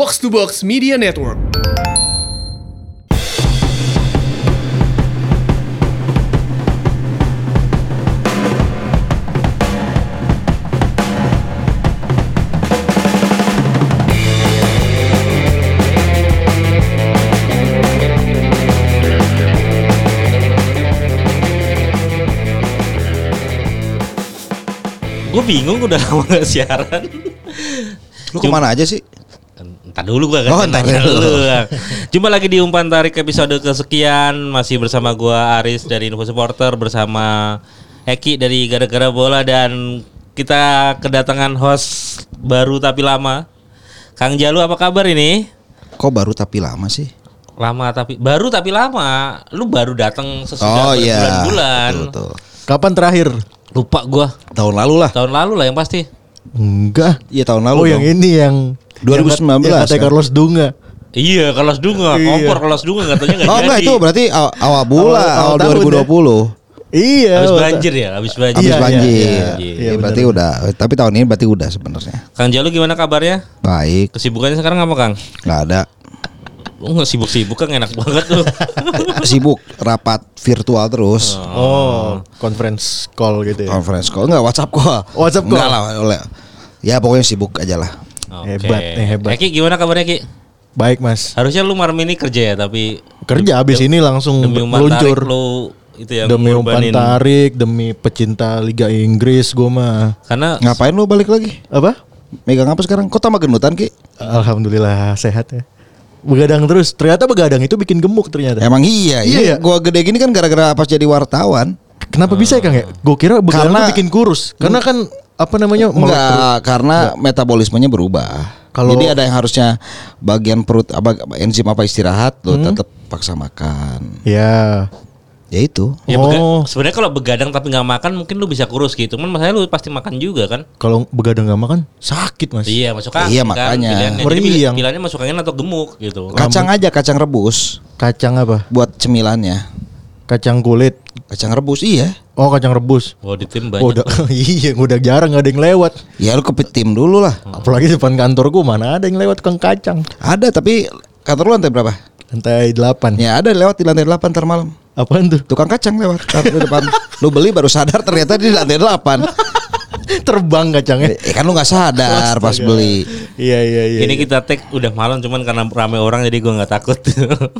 Box to Box Media Network. Gue bingung udah lama gak siaran. Lu ke mana aja sih? Entar dulu gua kan Oh, ntar dulu. dulu. Bang. Jumpa lagi di umpan tarik episode kesekian masih bersama gua Aris dari Info Supporter bersama Eki dari Gara-gara Bola dan kita kedatangan host baru tapi lama. Kang Jalu apa kabar ini? Kok baru tapi lama sih? Lama tapi baru tapi lama. Lu baru datang sesudah Oh iya. Betul, betul. Kapan terakhir? Lupa gua. Tahun lalu lah. Tahun lalu lah yang pasti. Enggak. Iya tahun lalu. oh dong. yang ini yang 2019 yang kata kan? Carlos Dunga. Iya, kalau Dunga, Iya. kompor kalau Dunga katanya nggak Oh jadi. enggak itu berarti aw- awal bulan, Awal- awal, awal tahun 2020. Iya. Habis betul. banjir ya, habis banjir. Habis Iya, iya, banjir. iya. Iya, Iya, berarti benar. udah. Tapi tahun ini berarti udah sebenarnya. Kang Jalu gimana kabarnya? Baik, Kesibukannya sekarang apa Kang? nggak ada. Lu nggak sibuk-sibuk kan enak banget tuh. Sibuk rapat virtual terus. Oh, conference call gitu ya. Conference call enggak WhatsApp call. WhatsApp call. Enggak lah, oleh. Ya pokoknya sibuk aja lah. Oke. Hebat nih, hebat. Eki gimana kabarnya Ki? Baik, Mas. Harusnya lu malam ini kerja ya, tapi Kerja habis ini langsung meluncur. lu itu yang Demi umpan tarik, demi pecinta Liga Inggris gua mah. Karena Ngapain lu balik lagi? Apa? Megang apa sekarang? Kok tambah genutan Ki? Alhamdulillah sehat ya. Begadang terus. Ternyata begadang itu bikin gemuk ternyata. Emang iya, Iya iya. ya? Gua gede gini kan gara-gara pas jadi wartawan. Kenapa bisa ya Kang ya? Gue kira begadang Karena- tuh bikin kurus. Karena kan apa namanya? Enggak, karena metabolismenya berubah. Kalau- Jadi ada yang harusnya bagian perut apa enzim apa istirahat lo tetap paksa makan. Ya. Ya itu. ya Oh. sebenarnya kalau begadang tapi nggak makan mungkin lu bisa kurus gitu. Cuman masalahnya lu pasti makan juga kan? Kalau begadang gak makan sakit mas. Iya, masuk angin Iya, kan makanya. pilihannya. Jadi Meriang. pilihannya masuk angin atau gemuk gitu. Kacang aja kacang rebus Kacang apa? buat cemilannya. Kacang kulit. Kacang rebus iya. Oh kacang rebus. Oh, di tim Oh, banyak. udah iya udah jarang gak ada yang lewat. Ya lu ke tim dulu lah. Apalagi depan kantorku mana ada yang lewat tukang kacang. Ada tapi kantor lu lantai berapa? Lantai 8 Ya ada lewat di lantai 8 ntar malam. Apaan tuh? Tukang kacang lewat kantor depan. lu beli baru sadar ternyata di lantai 8. Terbang kacangnya. Eh kan lu nggak sadar pas beli. Iya iya iya. Ini kita take udah malam cuman karena rame orang jadi gua nggak takut.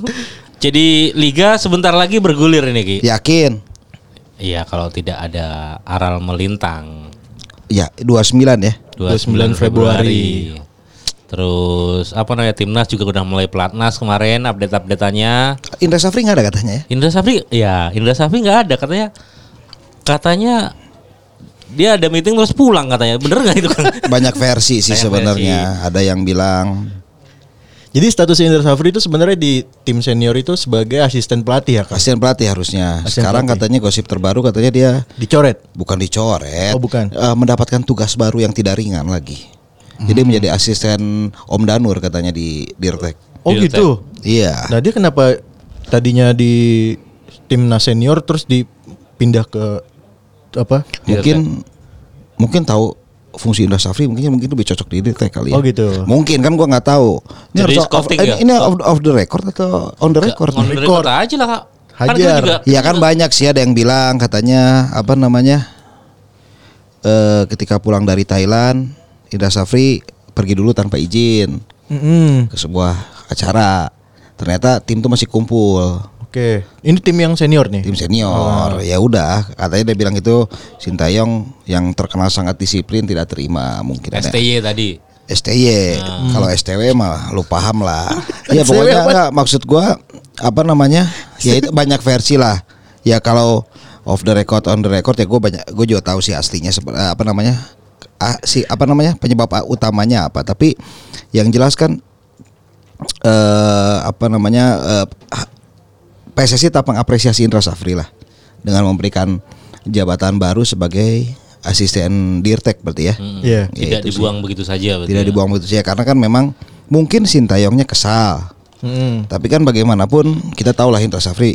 jadi liga sebentar lagi bergulir ini Ki. Yakin? Iya kalau tidak ada aral melintang Ya 29 ya. 29 Februari. Februari. Terus apa namanya timnas juga udah mulai pelatnas kemarin update updateannya. Indra Safri nggak ada katanya ya? Indra Safri ya Indra Safri nggak ada katanya katanya dia ada meeting terus pulang katanya bener nggak itu kan? Banyak versi sih sebenarnya. Ada yang bilang Jadi status Indra Safri itu sebenarnya di tim senior itu sebagai asisten pelatih ya Kak? asisten pelatih harusnya. Asisten Sekarang pelatih. katanya gosip terbaru katanya dia Dicoret. bukan dicoret, Oh, bukan. eh, mendapatkan tugas baru yang tidak ringan lagi. Jadi menjadi asisten Om Danur katanya di Dirtek. Oh Dirtek. gitu. Iya. Nah dia kenapa tadinya di timnas senior terus dipindah ke apa? mungkin mungkin tahu fungsi Indra Safri mungkin mungkin lebih cocok di Dirtek kali ya. Oh, gitu. Mungkin kan gua nggak tahu. Ini Jadi harus off, ya? ini off, off the record atau on the record? On the record aja lah kak. Kan Hajar. juga Iya kan banyak sih ada yang bilang katanya apa namanya eh ketika pulang dari Thailand Indra Safri pergi dulu tanpa izin Mm-mm. ke sebuah acara. Ternyata tim tuh masih kumpul. Oke. Ini tim yang senior nih. Tim senior. Ya udah, katanya dia bilang itu Sintayong yang terkenal sangat disiplin tidak terima mungkin ada STY tadi. STY. Kalau STW mah lu paham lah. ya STW pokoknya enggak maksud gua apa namanya? Ya itu banyak versi lah. Ya kalau off the record on the record ya gua banyak gue juga tahu sih aslinya eh, apa namanya? Ah, si apa namanya? penyebab utamanya apa. Tapi yang jelas kan eh apa namanya? eh, PSSI tetap mengapresiasi Indra Safri lah dengan memberikan jabatan baru sebagai asisten Dirtek berarti ya. Hmm. Iya. Ya, Tidak itu sih. dibuang begitu saja. berarti Tidak ya. dibuang begitu saja karena kan memang mungkin Sintayongnya kesal. Mm. Tapi kan bagaimanapun kita tahu lah Indra Safri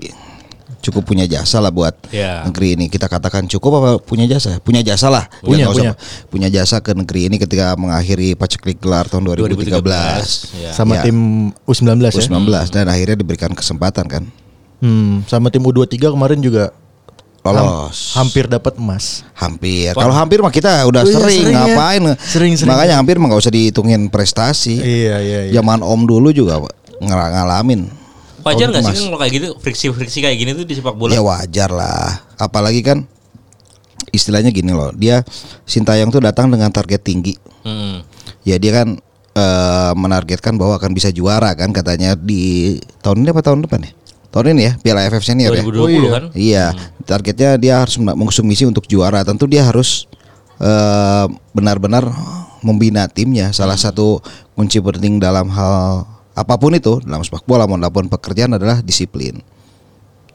cukup punya jasa lah buat Ya. negeri ini. Kita katakan cukup apa punya jasa? Punya jasa lah. Punya, punya. punya jasa ke negeri ini ketika mengakhiri paceklik gelar tahun 2013. 2013, ya. Sama Ya. tim U19 ya. U19 dan akhirnya diberikan kesempatan kan. Hmm, sama tim U23 kemarin juga Lolos. hampir dapat emas. Hampir. Kalau hampir mah kita udah Oh iya, sering, sering ya. ngapain? Sering, sering. Makanya hampir mah gak usah dihitungin prestasi. Iya, iya, iya. Zaman Om dulu juga ngal- ngalamin. Wajar nggak sih kan kalau kayak gitu friksi-friksi kayak gini tuh di sepak bola? Ya wajar lah. Apalagi kan istilahnya gini loh. Dia Sintayong tuh datang dengan target tinggi. Hmm. Ya dia kan eh, menargetkan bahwa akan bisa juara kan katanya di tahun ini apa tahun depan ya? Tahun ini ya Piala AFF Senior ya. 2020 Oh, iya. kan? Iya, targetnya dia harus men- mengusung misi untuk juara. Tentu dia harus eh, benar-benar membina timnya. Salah satu kunci penting dalam hal apa pun itu dalam sepak bola maupun pekerjaan adalah disiplin.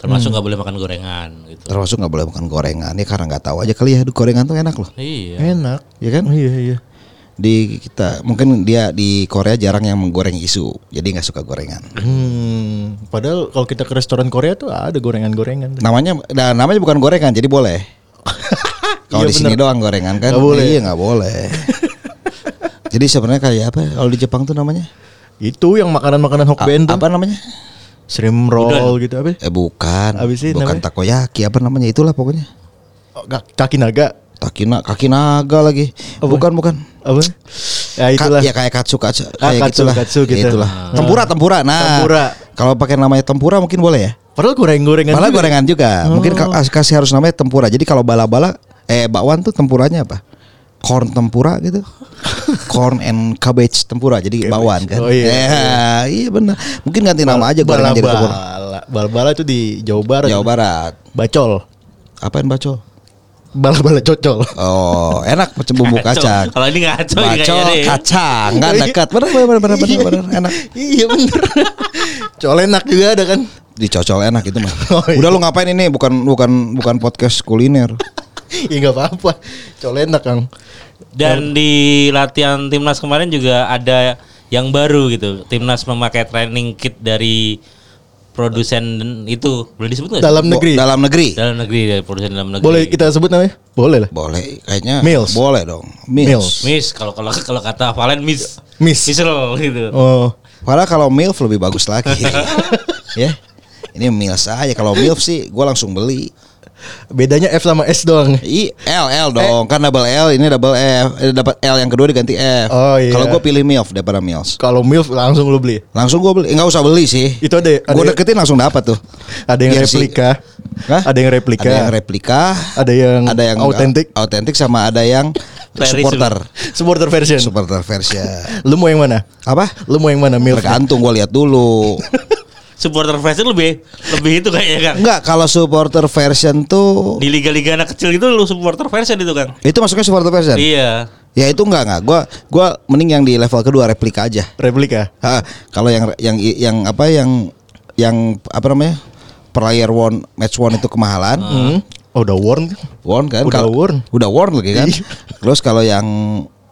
Termasuk nggak boleh makan gorengan gitu. Termasuk nggak boleh makan gorengan ya karena nggak tahu aja kali ya aduh, gorengan tuh enak loh. Iya. Enak. Ya kan? Iya, iya. Di kita mungkin dia di Korea jarang yang menggoreng isu, jadi nggak suka gorengan. Hmm, padahal kalau kita ke restoran Korea tuh ada gorengan-gorengan. tuh. Namanya, nah, namanya bukan gorengan, jadi boleh. Kalau Iya, di sini doang gorengan kan? Nggak boleh. Iya nggak boleh. jadi sebenarnya kayak apa? Kalau di Jepang tuh namanya? Itu yang makanan-makanan A- tuh. apa namanya? Shrimp roll gitu apa? Eh bukan, Habis itu bukan namanya? takoyaki apa namanya? Itulah pokoknya. Oh, ka- kaki naga. Kaki na kaki naga lagi. Apa? Bukan bukan. Apa? Ya Ka- itulah. ya kayak katsu katsu Ah, kayak katsu, gitulah. katsu gitu. Ya, itulah. Ah. Tempura tempura. Nah. Tempura. Kalau pakai namanya tempura mungkin boleh ya? Padahal goreng-gorengan. Malah juga. gorengan juga. Mungkin Oh. ka- kasih harus namanya tempura. Jadi kalau bala-bala eh bakwan tuh tempuranya apa? Corn tempura gitu. Corn and cabbage tempura. Jadi bakwan kan. Oh, iya. Eh, iya benar. Mungkin ganti nama aja gorengan jadi tempura. Bala-bala. Itu di Jawa Barat. Jawa Barat. Bacol. Apaan bacol? Bala-bala cocol. Oh, enak macam bumbu kacang. Kalau ini ngaco Bacol deh. kacang, nggak dekat. Benar benar benar benar benar, benar. enak. iya bener. Col enak juga ada kan. Dicocol enak itu mah. Oh, iya. Udah lu ngapain ini? Bukan bukan bukan podcast kuliner. Iya nggak apa-apa. Col enak kang. Dan di latihan timnas kemarin juga ada yang baru gitu. Timnas memakai training kit dari produsen itu boleh disebut nggak? Dalam Bo- negeri. Dalam negeri. Dalam negeri dari produsen dalam negeri. Boleh kita sebut namanya? Boleh lah. Boleh, kayaknya Mills. boleh dong. Mills. Mills. Miss kalau kalau kalau kata Valen Miss. Miss. Misel gitu. Oh. Padahal kalau MILF lebih bagus lagi. ya. Ini Mills aja. Kalau MILF sih gue langsung beli. Bedanya F sama S doang. I L L dong, kan double L ini double F, eh, dapat L yang kedua diganti F. Oh, iya. Kalau gue pilih MILF daripada Mills. Kalau MILF langsung lu beli. Langsung gue beli, nggak usah beli sih. Itu ada ada, Gue deketin langsung dapat tuh. ada yang Jersey. replika. Hah? Ada yang replika. Ada yang replika, Ada yang ada yang autentik. autentik sama ada yang supporter, Supporter version. supporter version. Lu mau yang mana? Apa? Lu mau yang mana? MILF. Tergantung gue lihat dulu. Supporter version lebih lebih itu kayaknya kan. Enggak, kalau supporter version tuh Di liga-liga anak kecil itu lu supporter version itu kan. itu masuknya supporter version. Iya. Ya itu enggak enggak. Gua gua mending yang di level kedua replika aja. Replika. Ha, kalau yang yang yang apa yang yang apa namanya? Player one match one itu kemahalan. Hmm. Oh, udah warn. Worn kan? Udah Kalau- worn. Udah worn lagi kan? Iya. Terus kalau yang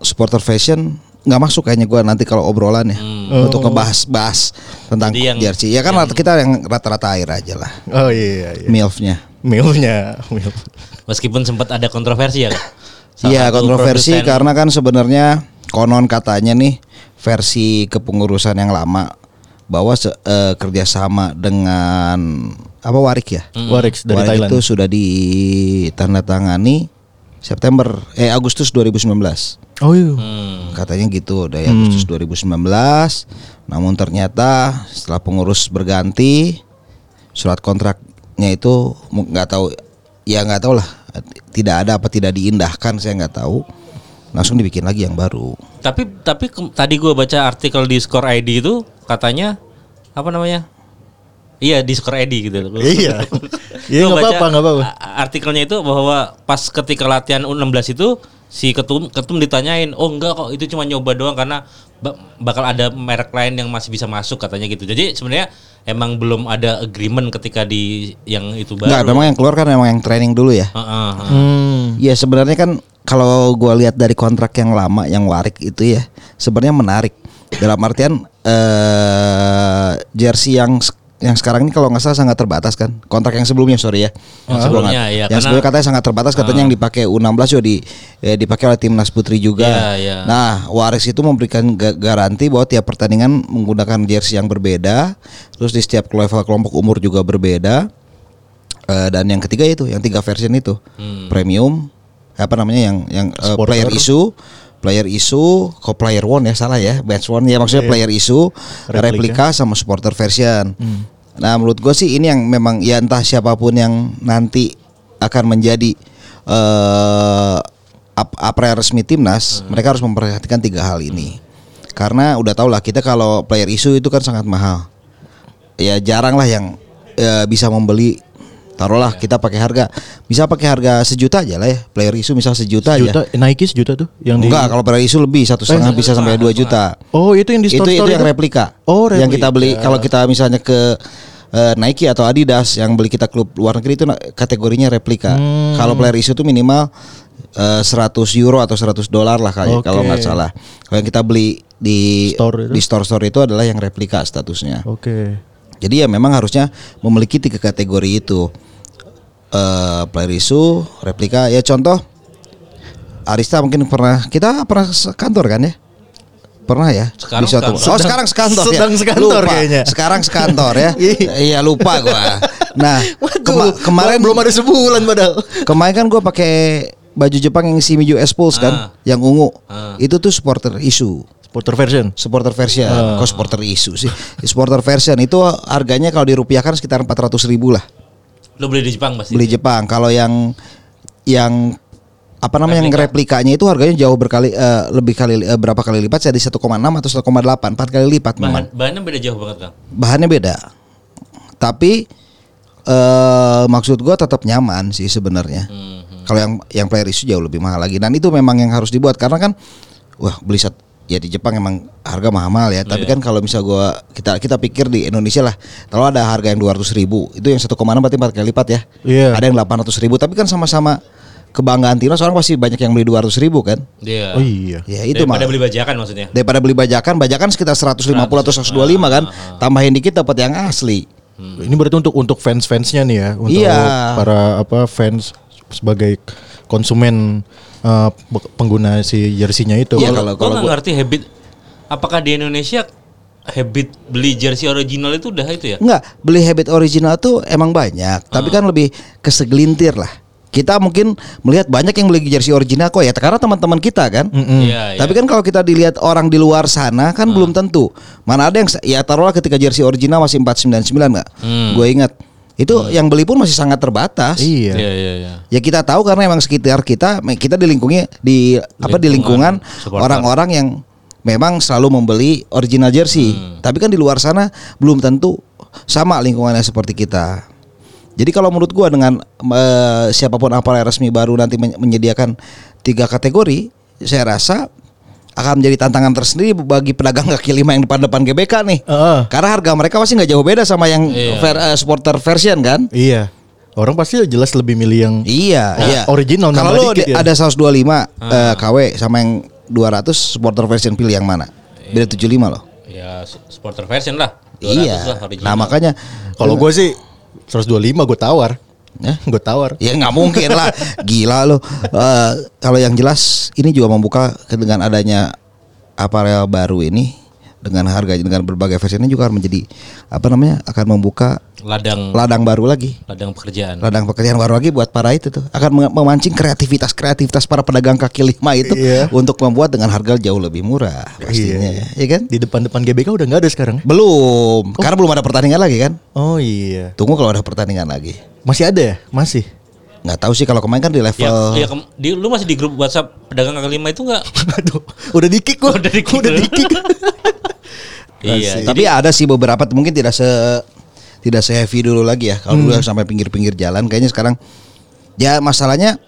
supporter fashion nggak masuk kayaknya gua nanti kalau obrolan ya untuk ngebahas-bahas tentang Jadi yang- jersey. Ya kan kita yang rata-rata air aja lah. Oh iya iya. Milfnya. MILF-nya. MILF. Meskipun sempat ada kontroversi ya kan. Iya kontroversi produsen- karena kan sebenarnya konon katanya nih versi kepengurusan yang lama bahwa eh, kerjasama dengan apa Warik ya? Warix dari Warik Thailand. itu sudah ditandatangani September eh Agustus 2019. Oh iya. Hmm. Katanya gitu dari Agustus 2019. Namun ternyata setelah pengurus berganti surat kontraknya itu nggak tahu ya nggak tahu lah tidak ada apa tidak diindahkan saya nggak tahu langsung dibikin lagi yang baru Tapi tapi tadi gua baca artikel di Score ID itu katanya apa namanya? Iya di Score ID gitu. Iya. Iya, Gua nggak apa-apa, nggak apa-apa. Artikelnya itu bahwa pas ketika latihan U16 itu si ketum ketum ditanyain, "Oh enggak kok, itu cuma nyoba doang karena ba- bakal ada merek lain yang masih bisa masuk," katanya gitu. Jadi sebenarnya emang belum ada agreement ketika di yang itu baru. nggak memang yang keluar kan memang yang training dulu ya Heeh, heeh. Hmm. ya sebenarnya kan kalau gua lihat dari kontrak yang lama yang warik itu ya sebenarnya menarik dalam artian eh jersey yang yang sekarang ini kalau nggak salah sangat terbatas kan. Kontrak yang sebelumnya sorry ya. Yang nggak- sebelumnya, iya, Yang sebelumnya katanya sangat terbatas katanya yang dipakai U16 juga di ya, dipakai oleh timnas putri juga. Iya, iya. Nah, Waris itu memberikan ga- garansi bahwa tiap pertandingan menggunakan jersey yang berbeda, terus di setiap level kelompok umur juga berbeda. Eh, dan yang ketiga itu, yang tiga version itu, Hmm. premium, apa namanya yang yang Supporter. player issue, player issue, kok player one ya salah ya, batch one ya maksudnya player issue, Replika. replika, sama supporter version. Nah menurut gue sih ini yang memang ya entah siapa pun yang nanti akan menjadi eh ap resmi timnas, mereka harus memperhatikan tiga hal ini. Karena udah tau lah kita kalau player issue itu kan sangat mahal. Ya jarang lah yang eh, bisa membeli. Taruhlah kita pakai harga bisa pakai harga sejuta aja lah ya. Player issue misal sejuta, Sejuta, aja. Nike sejuta tuh yang di Enggak, kalau player issue lebih satu setengah bisa sampai dua juta Oh, itu yang di itu store itu yang replika. Oh, Yang kita beli replika. kalau kita misalnya ke eh, Nike atau Adidas yang beli kita klub luar negeri itu kategorinya replika. Hmm. Kalau player issue itu minimal eh, 100 euro atau 100 dolar lah kayak Oke. kalau nggak salah. Kalau yang kita beli di Store itu? di store-store itu adalah yang replika statusnya. Oke. Jadi ya memang harusnya memiliki tiga kategori itu. Eh player issue, replika ya contoh Arista mungkin pernah kita pernah sekantor kan ya? Pernah ya? Sekarang Di suatu- sekantor. Oh, sekarang sekantor ya. sedang sekantor Lupa. kayaknya. Sekarang sekantor ya. iya lupa gua. Nah, kema- kemarin belum ada sebulan padahal. kemarin kan gua pakai baju Jepang yang Shimizu S-Pulse kan, Ah. yang ungu. Ah. Itu tuh supporter issue. Supporter version. Supporter version, Ah. kok supporter issue sih? Supporter version itu harganya kalau dirupiahkan sekitar 400 ribu lah Lo beli di Jepang pasti. beli Jepang. Kalau yang yang apa namanya yang replikanya itu harganya jauh berkali eh, lebih kali eh, berapa kali lipat jadi 1,6 atau 1,8 empat kali lipat memang. Bahan, bahannya beda jauh banget kan. Bahannya beda. Tapi eh maksud gua tetap nyaman sih sebenarnya. Hmm, Kalau yang yang player issue jauh lebih mahal lagi dan itu memang yang harus dibuat karena kan wah beli sat ya di Jepang emang harga mahal ya. Tapi Iya. kan kalau misal gua kita kita pikir di Indonesia lah kalau ada harga yang 200 ribu itu yang 1,6 berarti empat kali lipat ya. Iya. Ada yang 800 ribu tapi kan sama-sama kebanggaan timnas orang pasti banyak yang beli 200 ribu kan. Iya. Oh iya. Ya itu mah. Daripada beli bajakan maksudnya. Daripada beli bajakan, bajakan sekitar 150 atau 125 kan. Tambahin dikit dapat yang asli. Ini berarti untuk untuk fans-fansnya nih ya, untuk Iya. para apa fans sebagai konsumen eh, be- pengguna si jersinya itu. Iya, Kalau- kalau- gua- ngerti habit. Apakah di Indonesia habit beli jersey original itu udah itu ya? Enggak, beli habit original tuh emang banyak, tapi kan lebih kesegelintir lah. Kita mungkin melihat banyak yang beli jersey original kok ya karena teman-teman kita kan. Iya, iya. Tapi kan kalau kita dilihat orang di luar sana kan belum tentu. Mana ada yang ya taruhlah ketika jersey original masih 499 enggak? Hmm. Gue ingat. Itu yang beli pun masih sangat terbatas. Iya. Iya, iya, iya. Ya kita tahu karena emang sekitar kita kita di lingkungi di apa di Lingkungan, lingkungan orang-orang yang memang selalu membeli original jersey. Tapi kan di luar sana belum tentu sama lingkungannya seperti kita. Jadi kalau menurut gua dengan eh, siapa pun apalagi resmi baru nanti men- menyediakan tiga kategori, saya rasa akan menjadi tantangan tersendiri bagi pedagang kaki lima yang depan-depan GBK nih. Heeh. Karena harga mereka pasti nggak jauh beda sama yang Iya. ver- eh, supporter version kan. Iya. Orang pasti jelas lebih milih yang Iya, Oh, iya. original, Kalau lu dikit di- ya. ada 125 eh, KW sama yang 200 supporter version pilih yang mana? Beda 75 loh. Ya su- supporter version lah. 200 Iya. lah original. Nah, makanya kalau gue sih 125 gue tawar. Ya? Gue tawar. ya nggak mungkin lah. Gila lo. Eh, kalau yang jelas ini juga membuka dengan adanya aparel baru ini dengan harga dengan berbagai versi ini juga akan menjadi apa namanya? akan membuka ladang ladang baru lagi. ladang pekerjaan. Ladang pekerjaan baru lagi buat para itu tuh akan mem- memancing kreativitas kreativitas para pedagang kaki lima itu Iya. untuk membuat dengan harga jauh lebih murah pastinya, ya kan? Di depan-depan GBK udah nggak ada sekarang. Belum, karena belum ada pertandingan lagi kan? Oh iya. Tunggu kalau ada pertandingan lagi. Masih ada ya? Masih. Nggak tahu sih kalau kemarin kan di level Ya, ya di, lu masih di grup WhatsApp pedagang kaki lima itu enggak? Aduh, udah di-kick gua. Udah di-kick Udah lu. di-kick. iya. Tapi ada sih beberapa mungkin tidak se tidak se heavy dulu lagi ya. Kalau dulu sampai pinggir-pinggir jalan kayaknya sekarang ya masalahnya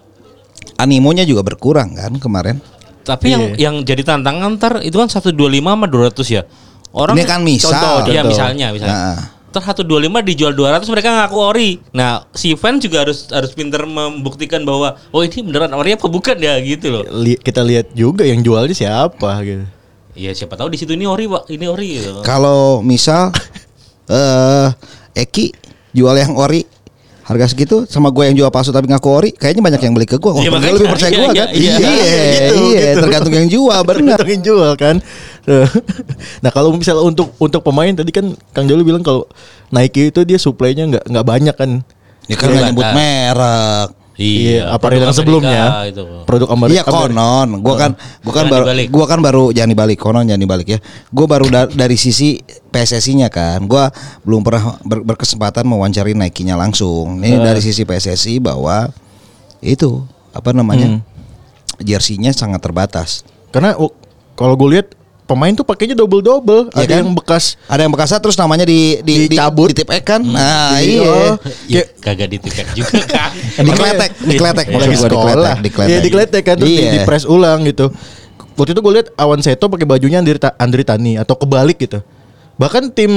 animonya juga berkurang kan kemarin. Tapi yang Iya. yang jadi tantangan ntar itu kan 125 sama 200 ya. Orang Ini kan misal. Contoh, Iya contoh. misalnya misalnya. Nah. Ntar 125 dijual 200 mereka ngaku ori. Nah, si fan juga harus harus pinter membuktikan bahwa oh ini beneran ori apa bukan ya gitu loh. Li- kita lihat juga yang jualnya siapa gitu. Iya siapa tahu di situ ini ori, Pak. Ini ori gitu. Kalau misal eh Eki jual yang ori harga segitu sama gue yang jual palsu tapi ngaku ori kayaknya banyak yang beli ke gue. Wah, Iya, dia makanya. lebih percaya Iya, gue iya, kan? iya. iya, Gitu, iya, gitu. tergantung yang jual benar. Tergantung yang jual kan. nah kalau misalnya untuk untuk pemain tadi kan Kang Jolu bilang kalau Nike itu dia suplainya nggak nggak banyak kan. Ya kan nggak nyebut merek. Iya, apparel produk yang Amerika sebelumnya. itu. Produk Amerika. Iya konon, gua kan gua kan baru dibalik. gua kan baru jangan dibalik konon jangan dibalik ya. Gua baru da- dari sisi PSSI-nya kan. Gua belum pernah ber- berkesempatan mewawancari Nike-nya langsung. Ini dari sisi PSSI bahwa itu apa namanya? Jersinya sangat terbatas. Karena kalau gue lihat pemain tuh pakainya double double. Iya Ada kan? yang bekas Ada yang bekasnya terus namanya di di Dicabut. di, ditip kan. Nah, Iya. iya. Iya, kagak ditiket juga kan. Dikletek, dikletek Iya. maksud lagi gua sekolah. dikletek, Iya dikletek kan terus di, Iya. di press ulang gitu. Waktu itu gue lihat Awan Seto pakai bajunya Andri, Andri Tani atau kebalik gitu. Bahkan tim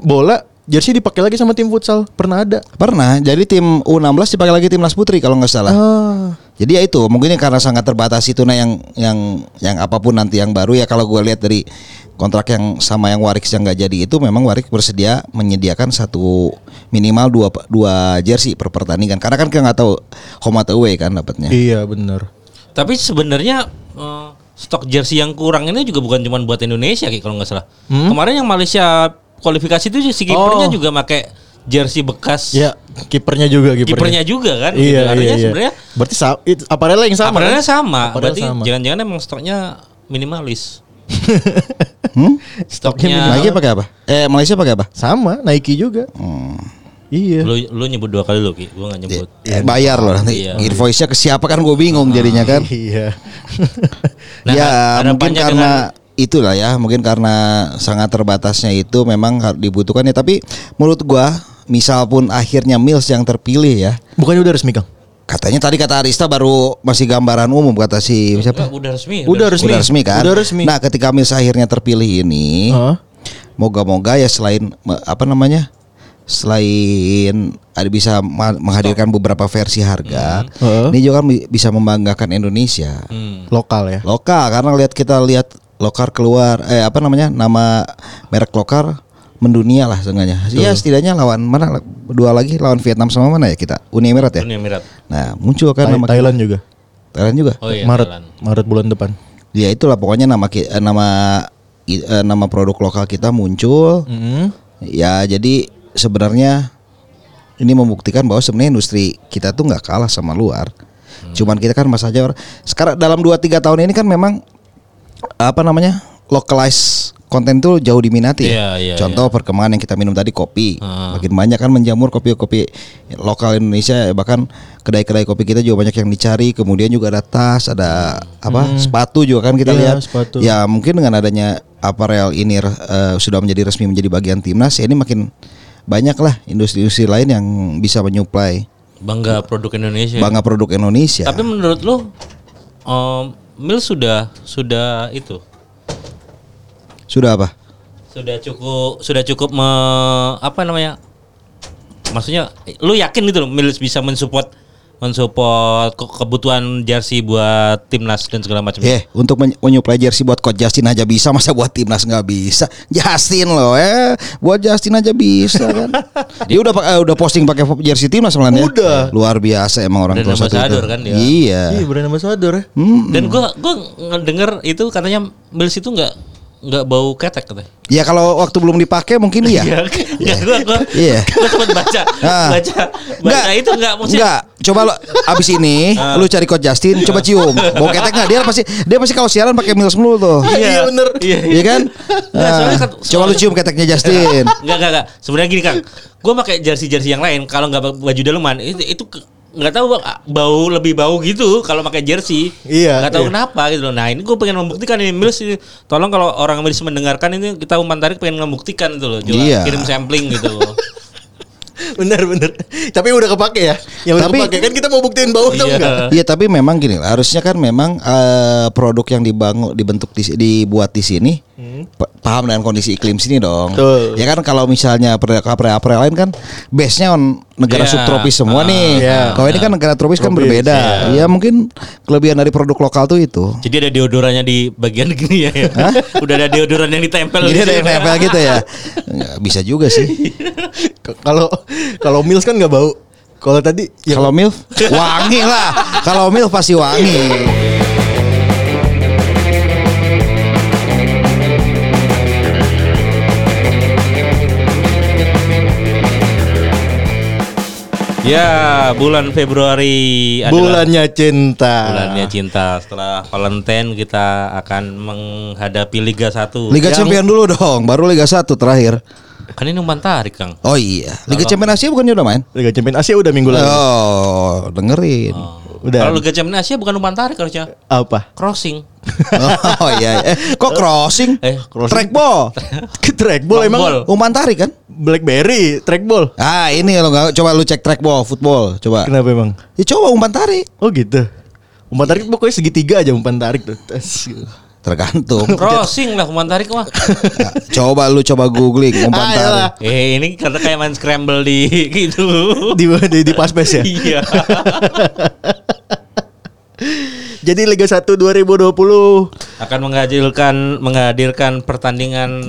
bola jersey dipakai lagi sama tim futsal pernah ada. Pernah. Jadi tim U16 dipakai lagi timnas putri kalau nggak salah. Ah. Jadi ya itu mungkin ini karena sangat terbatas itu nah yang yang yang apa pun nanti yang baru ya kalau gue lihat dari kontrak yang sama yang Warix yang nggak jadi itu memang Warix bersedia menyediakan satu minimal dua dua jersey per pertandingan karena kan kita nggak tahu home atau away kan dapatnya. Iya benar. Tapi sebenarnya eh, stok jersey yang kurang ini juga bukan cuma buat Indonesia Ki, kalau nggak salah. Kemarin yang Malaysia kualifikasi itu si kipernya Oh. juga pakai jersey bekas Ya kipernya juga kipernya juga kan. Iya gitu. iya Artinya iya. sebenarnya Berarti sa- it, aparelnya yang sama. aparelnya kan? sama. Aparelnya Berarti sama. jangan-jangan emang stoknya minimalis. Hmm? Stoknya Nike pakai apa? Eh Malaysia pakai apa? Sama Nike juga. Hmm. Iya. lu lu nyebut dua kali lu Ki, gua nggak nyebut. Ya, bayar loh nanti. Iya. Invoice-nya ke siapa kan gue bingung jadinya kan. Iya. Nah, ya mungkin dengan- karena itulah ya mungkin karena sangat terbatasnya itu memang harus dibutuhkan ya tapi menurut gua misal pun akhirnya Mills yang terpilih ya Bukannya udah resmi Kang? katanya tadi kata Arista baru masih gambaran umum kata si siapa Enggak, udah resmi. Udah resmi. udah resmi kan Udah resmi. nah ketika Mills akhirnya terpilih ini moga-moga ya selain apa namanya selain ada bisa menghadirkan beberapa versi harga Heeh. ini juga kan bi- bisa membanggakan Indonesia Hmm. Lokal ya. lokal karena lihat kita lihat lokar keluar eh apa namanya nama merek lokar mendunia lah seenggaknya. Ya setidaknya lawan mana? Dua lagi lawan Vietnam sama mana ya kita? Uni Emirat ya? Uni Emirat. nah muncul kan nama Thailand juga. Thailand juga? Oh iya, Maret. Thailand. Maret bulan depan. ya itulah pokoknya nama eh, nama eh, nama produk lokal kita muncul. Hmm. ya jadi sebenarnya ini membuktikan bahwa sebenarnya industri kita tuh nggak kalah sama luar. Cuman kita kan mas aja sekarang dalam 2-3 tahun ini kan memang apa namanya localize konten tuh jauh diminati ya. Iya, iya, Contoh perkembangan yang kita minum tadi kopi. Ah. Makin banyak kan menjamur kopi-kopi lokal Indonesia bahkan kedai-kedai kopi kita juga banyak yang dicari. Kemudian juga ada tas, ada apa? sepatu juga kan kita Iya, lihat. sepatu. Ya mungkin dengan adanya aparel ini eh, sudah menjadi resmi menjadi bagian timnas ya ini makin banyak lah industri-industri lain yang bisa menyuplai Bangga produk Indonesia. bangga produk Indonesia. Tapi menurut lu um, Mil sudah sudah itu Sudah apa? sudah cukup sudah cukup me, apa namanya maksudnya lu yakin gitu loh Mil bisa mensupport mensupport ke- kebutuhan jersey buat timnas dan segala macam Eh, untuk men- menyuplai jersey buat Coach Justin aja bisa, masa buat timnas nggak bisa? Justin loh, eh, buat Justin aja bisa kan? dia udah eh, udah posting pakai jersey timnas malah ya? Udah. Luar biasa emang orang tua satu itu. kan dia. Iya. Iya, brand ambassador ya. Hmm. dan gua gua ngedenger itu katanya Mills itu nggak nggak bau ketek katanya Ya kalau waktu belum dipakai mungkin iya. Iya, gua gua Iya. gua sempat baca Ah. baca baca itu nggak maksudnya Enggak, coba lo abis ini Ah. lu cari Coach Justin, coba cium. Bau ketek nggak? Dia pasti dia pasti kalau siaran pakai Mills mulu tuh. Iya, bener. iya Iya kan? Nggak, soalnya Ah, kan- coba lu cium keteknya Justin. Enggak, enggak, enggak. Sebenarnya gini, Kang. Gue pakai jersey-jersey yang lain kalau nggak baju daleman itu itu nggak tahu Bang, bau lebih bau gitu kalau pakai jersey. Iya, Nggak tahu iya. kenapa gitu loh. Nah, ini gue pengen membuktikan ini Mills ini. Tolong kalau orang Mills mendengarkan ini kita umpan tarik pengen membuktikan itu loh. Coba Iya. kirim sampling gitu. Bener bener. Tapi udah kepake ya. Yang udah Tapi- kepake kan kita mau buktiin bau Iya. enggak? Iya tapi memang gini lah, harusnya kan memang eh, produk yang dibangun dibentuk di, dibuat di sini pa- paham dengan kondisi iklim sini dong. Betul. Ya kan kalau misalnya April lain kan base-nya on negara Iya. subtropis semua Ah, nih. iya. Kalau ini kan negara tropis kan Tropis, berbeda. Ya mungkin kelebihan dari produk lokal tuh itu. Jadi ada deodorannya di bagian gini ya. ya? Udah ada deodoran yang ditempel. Jadi di ada yang nempel gitu ya. Bisa juga sih. Kalau kalau Mills kan nggak bau. Kalau tadi ya Kalau milf wangi lah. Kalau milf pasti wangi. Ya, bulan Februari adalah bulannya cinta. bulannya cinta. Setelah Valentine kita akan menghadapi Liga 1. Liga Yang- Champion dulu dong, baru Liga 1 terakhir. Kan ini umpan tarik, Kang. Oh iya, Liga Champion Asia bukannya udah main? Liga Champion Asia udah minggu lalu. Oh, dengerin. Udah. Kalau Liga Champions Asia bukan umpan tarik harusnya. Apa? Crossing. Oh iya, eh kok crossing? Eh, crossing. Trackball. Ke trackball emang ball. Umpan tarik kan? Blackberry trackball. Ah, ini lo nggak coba lu cek trackball football, coba. Kenapa emang? Ya coba umpan tarik. Oh gitu. Umpan tarik pokoknya segitiga aja umpan tarik tuh. Tes. Tergantung. Crossing lah umpan tarik mah. Ya, coba lu coba googling umpan Ayolah. tarik. eh, ini karena kayak main scramble di gitu. Di di, di pas ya. Iya. Jadi Liga 1 2020 Akan menghadirkan menghadirkan pertandingan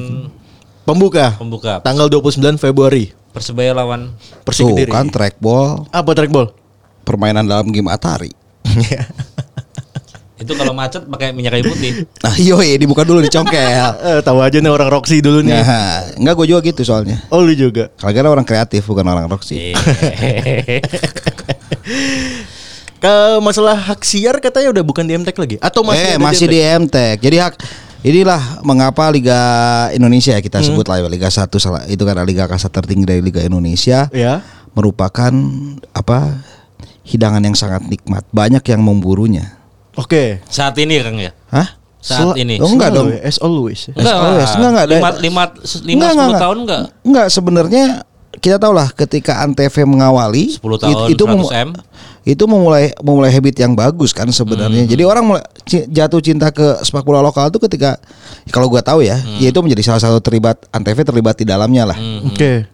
pembuka pembuka tanggal 29 Februari. Persebaya lawan Persik Tuh Kediri. kan trackball, Apa trackball? permainan dalam game Atari. itu kalau macet pakai minyak kayu putih. Nah, yoi dibuka dulu dicongkel. Eh, tahu aja nih orang Roxy dulu nih. Nah, enggak gue juga gitu soalnya. Oh lu juga. Kalian orang kreatif bukan orang Roxy. Ke masalah hak siar katanya udah bukan di MTek lagi atau masih eh masih di MTek. Jadi hak inilah mengapa Liga Indonesia ya Hmm. kita sebut lah ya, Liga 1 salah itu karena liga kasta tertinggi dari Liga Indonesia Ya. merupakan apa hidangan yang sangat nikmat. Banyak yang memburunya. Oke. Saat ini Kang ya. Hah? Saat Sel- ini. Oh, enggak dong. Selalu ya, As always. Enggak. Enggak, enggak. Lima, lima, lima, sepuluh tahun enggak? Enggak, sebenarnya kita tahu lah ketika Antv mengawali 10 tahun, it- itu 100 memu- M. itu memulai memulai habit yang bagus kan sebenarnya. Hmm. Jadi orang mulai jatuh cinta ke sepak bola lokal itu ketika kalau gua tahu ya, Hmm. yaitu menjadi salah satu terlibat Antv terlibat di dalamnya lah. Oke.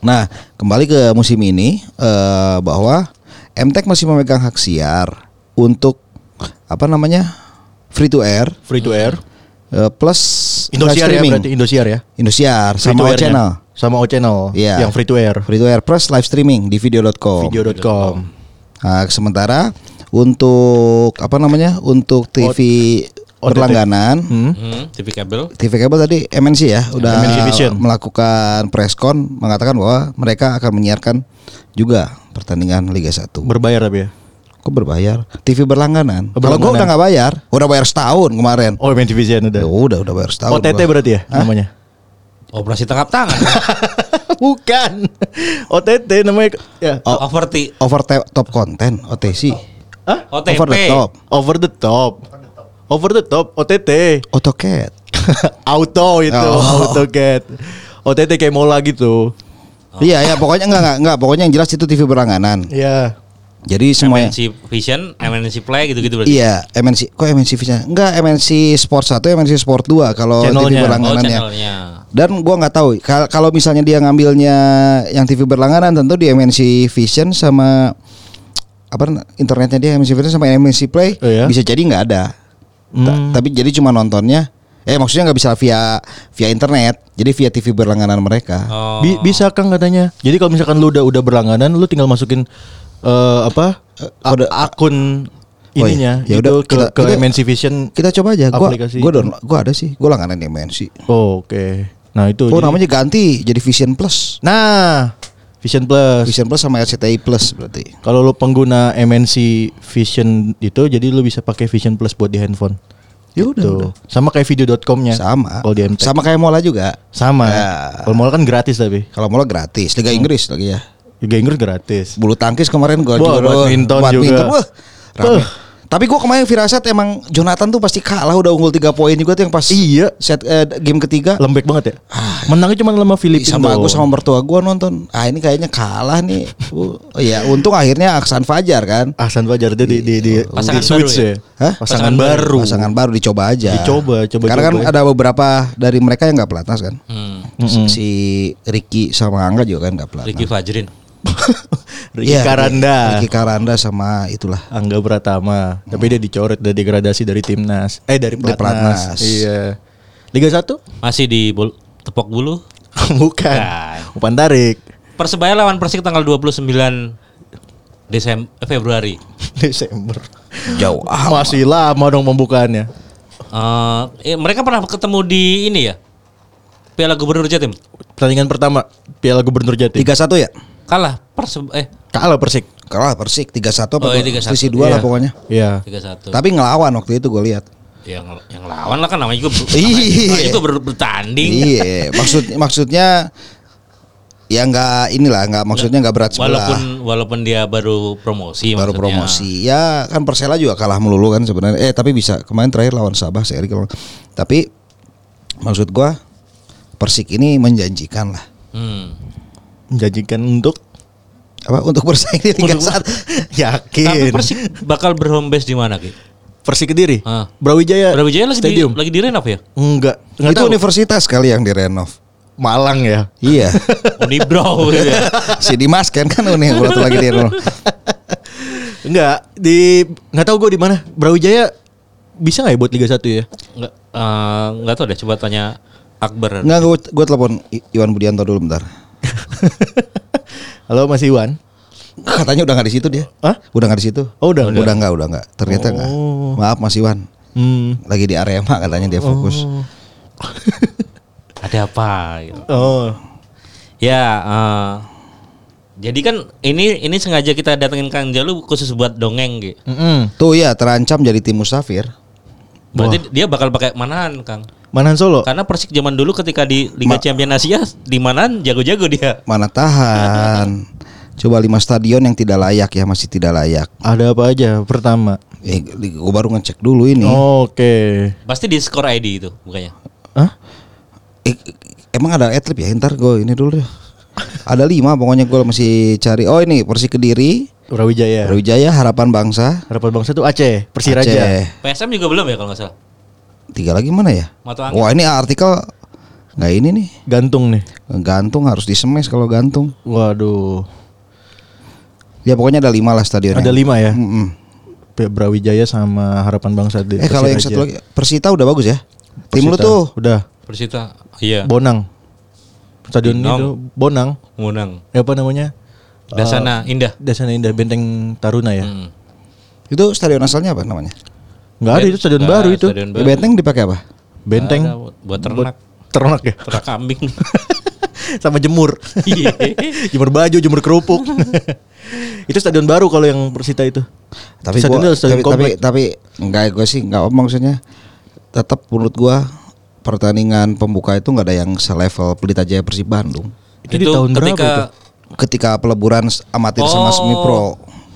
Nah, kembali ke musim ini eh, bahwa MTek masih memegang hak siar untuk apa namanya? free to air Free to air. eh, plus Indosiar ya berarti Indosiar ya. Indosiar Free sama channel. Sama O channel. Iya. Yang free to air. Free to air plus live streaming di video.com. Video.com. Nah, sementara untuk apa namanya? Untuk TV OTT. berlangganan, Hmm. Hmm, TV kabel. TV kabel tadi MNC ya udah MNC Vision. melakukan preskon mengatakan bahwa mereka akan menyiarkan juga pertandingan Liga 1. Berbayar tapi ya. Kok berbayar? TV berlangganan. Oh, Kalau gua berlangganan. udah nggak bayar, udah bayar setahun kemarin. Oh, Vision udah. Ya udah udah bayar setahun. OTT gua. berarti ya Hah? namanya. Operasi tangkap tangan. Bukan. OTT namanya ya. Oh. Over T. Over top content OTC. Hah? OTP. Over the top. Over the top. Over the top OTT. AutoCAD. Auto itu, Oh. AutoCAD. OTT kayak mola gitu. Iya ya pokoknya enggak enggak enggak pokoknya yang jelas itu TV berlangganan. Iya. Jadi semuanya MNC Vision, MNC Play gitu-gitu berarti. Iya, MNC kok MNC Vision? Enggak, MNC Sport 1, MNC Sport 2 kalau TV Channelnya. Oh, berlangganan ya. Dan gua nggak tahu kal- kalau misalnya dia ngambilnya yang TV berlangganan tentu di MNC Vision sama apa internetnya dia MNC Vision sama MNC Play Oh, ya? bisa jadi nggak ada. Ta- Hmm. tapi jadi cuma nontonnya eh maksudnya nggak bisa via via internet. Jadi via TV berlangganan mereka. Oh. Bi- bisa Kang katanya. Jadi kalau misalkan lu udah udah berlangganan, lu tinggal masukin eh, apa? A- kode- akun Oh, ininya iya. Ya gitu udah, ke, kita- ke kita- MNC Vision. Kita coba aja. Gua Aplikasi gua itu. download- gua ada sih. Gua langganan di MNC. Oh, Oke. Nah, itu. Oh jadi- namanya ganti jadi Vision Plus. Nah, Vision Plus. Vision Plus sama RCTI Plus berarti. Kalau lu pengguna MNC Vision itu jadi lu bisa pakai Vision Plus buat di handphone. Ya udah, Tuh. udah. Sama kayak video.com-nya. Sama. Kalau di MTech. Sama kayak Mola juga. Sama. Ya. Kalau mall kan gratis tapi. Kalau Mola gratis, Liga Inggris lagi ya. Liga Inggris gratis. Bulu tangkis kemarin gua juga badminton juga. Wah, rame. Uh. Tapi gua kemarin firasat emang Jonathan tuh pasti kalah udah unggul 3 poin juga tuh yang pas Iya. set eh, game ketiga. Lembek banget ya. Menangnya cuma sama Filipina. sama aku doang. sama mertua gua nonton. Ah ini kayaknya kalah nih. Uh, ya untung akhirnya Aksan Fajar kan. Ahsan Fajar itu di di di, Pasangan di switch baru ya? ya. Hah? Pasangan, Pasangan baru. Pasangan baru dicoba aja. Dicoba, coba Karena kan coba. ada beberapa dari mereka yang nggak pelatnas kan. Hmm. Si Ricky sama Angga juga kan nggak pelatnas. Ricky Fajrin. Ricky Iya, Karanda. Ricky Karanda sama itulah. Angga Pratama. Tapi dia dicoret dari degradasi dari timnas. Eh dari pelatnas. pelatnas. Iya. Liga 1? Masih di bol tepok bulu. Bukan. Bukan. Umpan tarik. Persebaya lawan Persik tanggal 29 Desember Februari. Desember. Jauh. Ah, Masih lama dong pembukaannya. Eh, eh, mereka pernah ketemu di ini ya. Piala Gubernur Jatim. Pertandingan pertama Piala Gubernur Jatim. 3-1 ya? Kalah Perseb eh Kalah Persik. Kalah Persik 3-1 apa Oh, iya, dua- 3-1. selisih dua lah Iya. pokoknya. Iya. 3-1. Tapi ngelawan waktu itu gue lihat. yang yang lawan lah kan namanya juga Iya. namanya juga ber- bertanding. Iya, maksud maksudnya ya nggak inilah nggak maksudnya nggak berat sebelah. Walaupun walaupun dia baru promosi baru maksudnya. promosi. Ya kan Persela juga kalah melulu kan sebenarnya. Eh tapi bisa kemarin terakhir lawan Sabah seri kalau. Tapi maksud gua Persik ini menjanjikan lah. Hmm. Menjanjikan untuk Apa untuk bersaing di Liga Satu. Tapi yakin. Persik bakal berhome base di mana Ki? Persik Kediri. Ah. Brawijaya. Brawijaya lagi di, Stadium. lagi di renov ya? Enggak. Enggak Itu tahu. universitas kali yang direnov. Malang ya. Iya. Unibrow gitu ya. si Dimas kan kan ini waktu lagi direnov. Enggak, di enggak tahu gue di mana. Brawijaya bisa nggak ya buat Liga 1 ya? Enggak eh, enggak tahu deh coba tanya Akbar. Enggak gue gue telepon Iwan Budianto dulu bentar. Halo Mas Iwan. Katanya udah nggak di situ dia. Hah? Udah nggak di situ. Oh, udah Udah nggak, udah nggak. Ternyata nggak. Oh. Maaf Mas Iwan. Hmm. Lagi di Arema katanya dia fokus. Oh. Ada apa gitu. Oh. Ya, eh, jadi kan ini ini sengaja kita datengin Kang Jalu khusus buat dongeng gitu. Mm-mm. Tuh ya terancam jadi tim musafir. Berarti dia bakal pakai Manahan, Kang. Manahan Solo. Karena Persik zaman dulu ketika di Liga Ma- Champion Asia di Manahan jago-jago dia. Mana tahan. Coba lima stadion yang tidak layak ya masih tidak layak. Ada apa aja? Pertama. Eh, gue baru ngecek dulu ini. Oke. Pasti di skor ID itu bukannya. Hah? Eh, emang ada adlib ya? Ntar gue ini dulu deh. Ada lima pokoknya gue masih cari. Oh ini Persik Kediri, Brawijaya. Brawijaya, Harapan Bangsa, Harapan Bangsa itu Aceh, Persiraja. Aceh. PSM juga belum ya kalau nggak salah. Tiga lagi mana ya? Mata angin. Wah ini artikel nggak ini nih. Gantung nih. Gantung harus disemes kalau gantung. Waduh. Ya pokoknya ada lima lah stadionnya. Ada lima ya. Mm-mm. P- Brawijaya sama Harapan Bangsa di Eh kalau yang satu lagi Persita udah bagus ya. Tim lu Persita. tuh Udah. Persita. Iya. Bonang. Stadion Binong. itu Bonang. Menang. Ya, apa namanya? Dasana Indah. Dasana Indah Benteng Taruna ya. Hmm. itu stadion asalnya apa namanya? Enggak ada itu stadion Nggak, baru itu. Stadion baru. Benteng dipakai apa? Benteng Ada buat- buat ternak. ternak ya. Ternak kambing. Sama jemur. Iya. jemur baju, jemur kerupuk. itu stadion baru kalau yang Persita itu. Tapi Stadion gua, itu stadion tapi, tapi komplek. tapi enggak gue sih enggak apa maksudnya. Tetap menurut gua pertandingan pembuka itu nggak ada yang selevel Pelita Jaya Persib Bandung. Itu di tahun berapa ketika Ketika peleburan amatir sama Oh. semi pro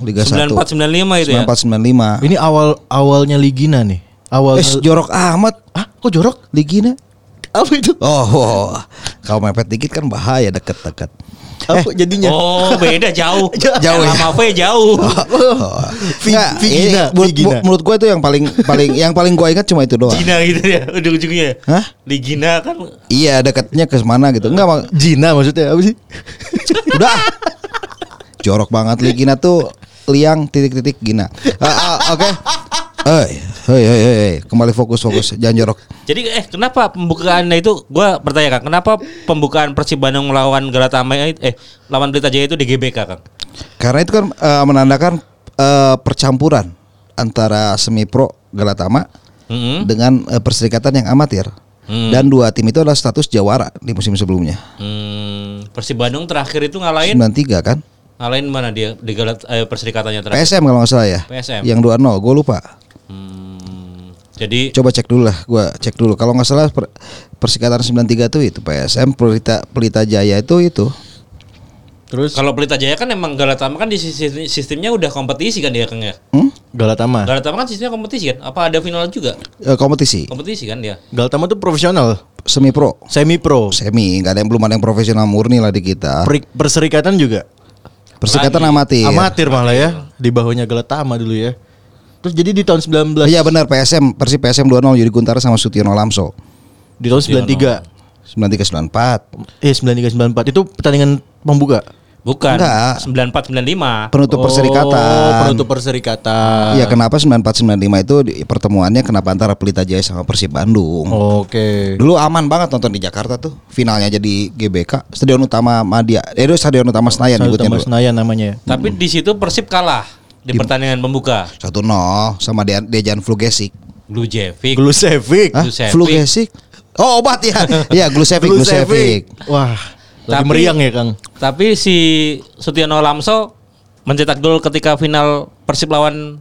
Liga 1 94 95 itu ya. 94 95. Ini awal awalnya Ligina nih. Awal Eh jorok amat Ah, kok jorok? Ligina. Apa itu? Oh, oh. kalau mepet dikit kan bahaya deket-deket. Apa jadinya? Oh, beda jauh. Jauh ya? Sama V jauh. Oh. Nggak, Vigina, menurut, menurut gue itu yang paling paling yang paling gue ingat cuma itu doang. Gina gitu ya ujung-ujungnya. Hah? Ligina kan Iya dekatnya ke mana gitu. Enggak mak- Jina maksudnya apa sih? udah. Jorok banget Ligina tuh liang titik-titik Gina. Ah, ah, Oke. Hei, hei, hei, hei, kembali fokus fokus, jangan jorok. Jadi eh kenapa pembukaannya itu gua bertanya Kang, kenapa pembukaan Persib Bandung melawan Galatama eh lawan Pelita Jaya itu di GBK Kang? Karena itu kan eh, menandakan eh, percampuran antara semi pro Galatama Mm-mm. dengan eh, perserikatan yang amatir. Hmm. Dan dua tim itu adalah status jawara di musim sebelumnya. Hmm, Persib Bandung terakhir itu ngalahin 93 kan? Ngalahin mana dia di Galat eh, perserikatannya terakhir? PSM kalau nggak salah ya. PSM. Yang 2-0, gue lupa. Hmm, jadi Coba cek dulu lah, gue cek dulu. Kalau nggak salah per, persikatan 93 tuh itu PSM Pelita Pelita Jaya itu itu. Terus Kalau Pelita Jaya kan emang Galatama kan di sisi- sistemnya udah kompetisi kan dia Kang ya. Hmm? Galatama. Galatama kan sistemnya kompetisi kan? Apa ada final juga? Eh, kompetisi Kompetisi kan dia. Galatama tuh profesional, semi pro, semi pro. semi, nggak ada yang belum ada yang profesional murni lah di kita. Per- perserikatan juga Perserikatan Lagi. amatir. amatir malah ya, di bawahnya Galatama dulu ya. Terus jadi di tahun 19 Iya benar PSM Persib PSM 2-0 Yudi Guntara sama Sutiono Lamso. di tahun 93. 93 94. Eh 93 94 itu pertandingan pembuka. Bukan. Enggak. 94 95. Penutup Oh, perserikatan. penutup perserikatan. Iya kenapa 94 95 itu di- pertemuannya kenapa antara Pelita Jaya sama Persib Bandung. Oke. Dulu aman banget nonton di Jakarta tuh. Finalnya jadi GBK, Stadion Utama Madia. Eh itu Stadion Utama Senayan tambah dulu. Senayan namanya. Tapi di situ Persib kalah di pertandingan pembuka. 1-0 sama Dejan, Dejan Flugesik. Glujevic. Glusevic. Flugesik? Oh obat ya. Iya Glusevic, Glusevic. Wah, lagi Tapi- meriang ya, Kang. Tapi si Sutiono Lamso mencetak gol ketika final Persib lawan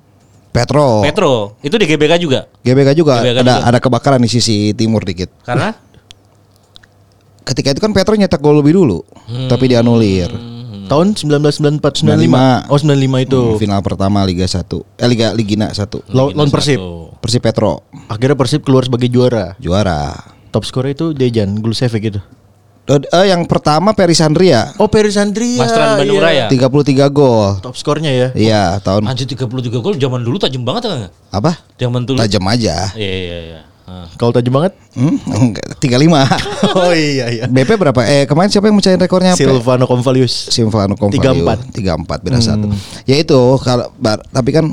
Petro. Petro. Itu di GBK juga. GBK juga GBK ada juga. ada kebakaran di sisi timur dikit. Karena Ketika itu kan Petro nyetak gol lebih dulu, tapi dianulir. Tahun 1994 95. 95. Oh, 95 itu. Hmm, final pertama Liga 1. Eh Liga Ligina 1. Lawan Persib. Persib Petro Akhirnya Persib keluar sebagai juara. juara. Top skor itu Dejan Glusevic itu. Eh, yang pertama Perisandria Oh, Peri Sandria. Mastran Bandung iya. Raya. 33 gol. Top skornya ya. Iya, tahun Anjir 33 gol zaman dulu tajam banget kan? apa? Zaman dulu. Tajam aja. Iya iya iya. Ah. Kalau tajam banget? Hmm, enggak, 35. oh iya iya. BP berapa? Eh kemarin siapa yang mecahin rekornya? Silvano Convalius. Silvano Convalio. 34. 34 beda satu. Ya itu kalau bar- tapi kan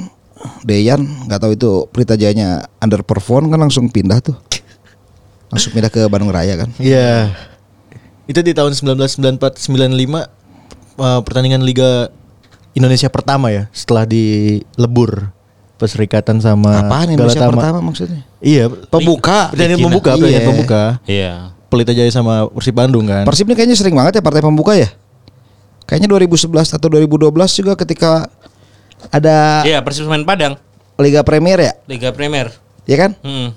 Dejan nggak tahu itu Pelita Jayanya underperform kan langsung pindah tuh. Langsung pindah ke Bandung Raya kan. Iya. Itu di tahun 1994 95 uh, pertandingan Liga Indonesia pertama ya setelah di lebur perserikatan sama Apaan Indonesia Galatama. pertama maksudnya? Iya, Pembuka. pertandingan pembuka, pertandingan Iya. pembuka. Iya. Pelita Jaya sama Persib Bandung kan. Persib ini kayaknya sering banget ya partai pembuka ya. Kayaknya 2011 atau 2012 juga ketika ada Iya Persib Semen Padang Liga Premier ya, Liga Premier. ya kan? Hmm.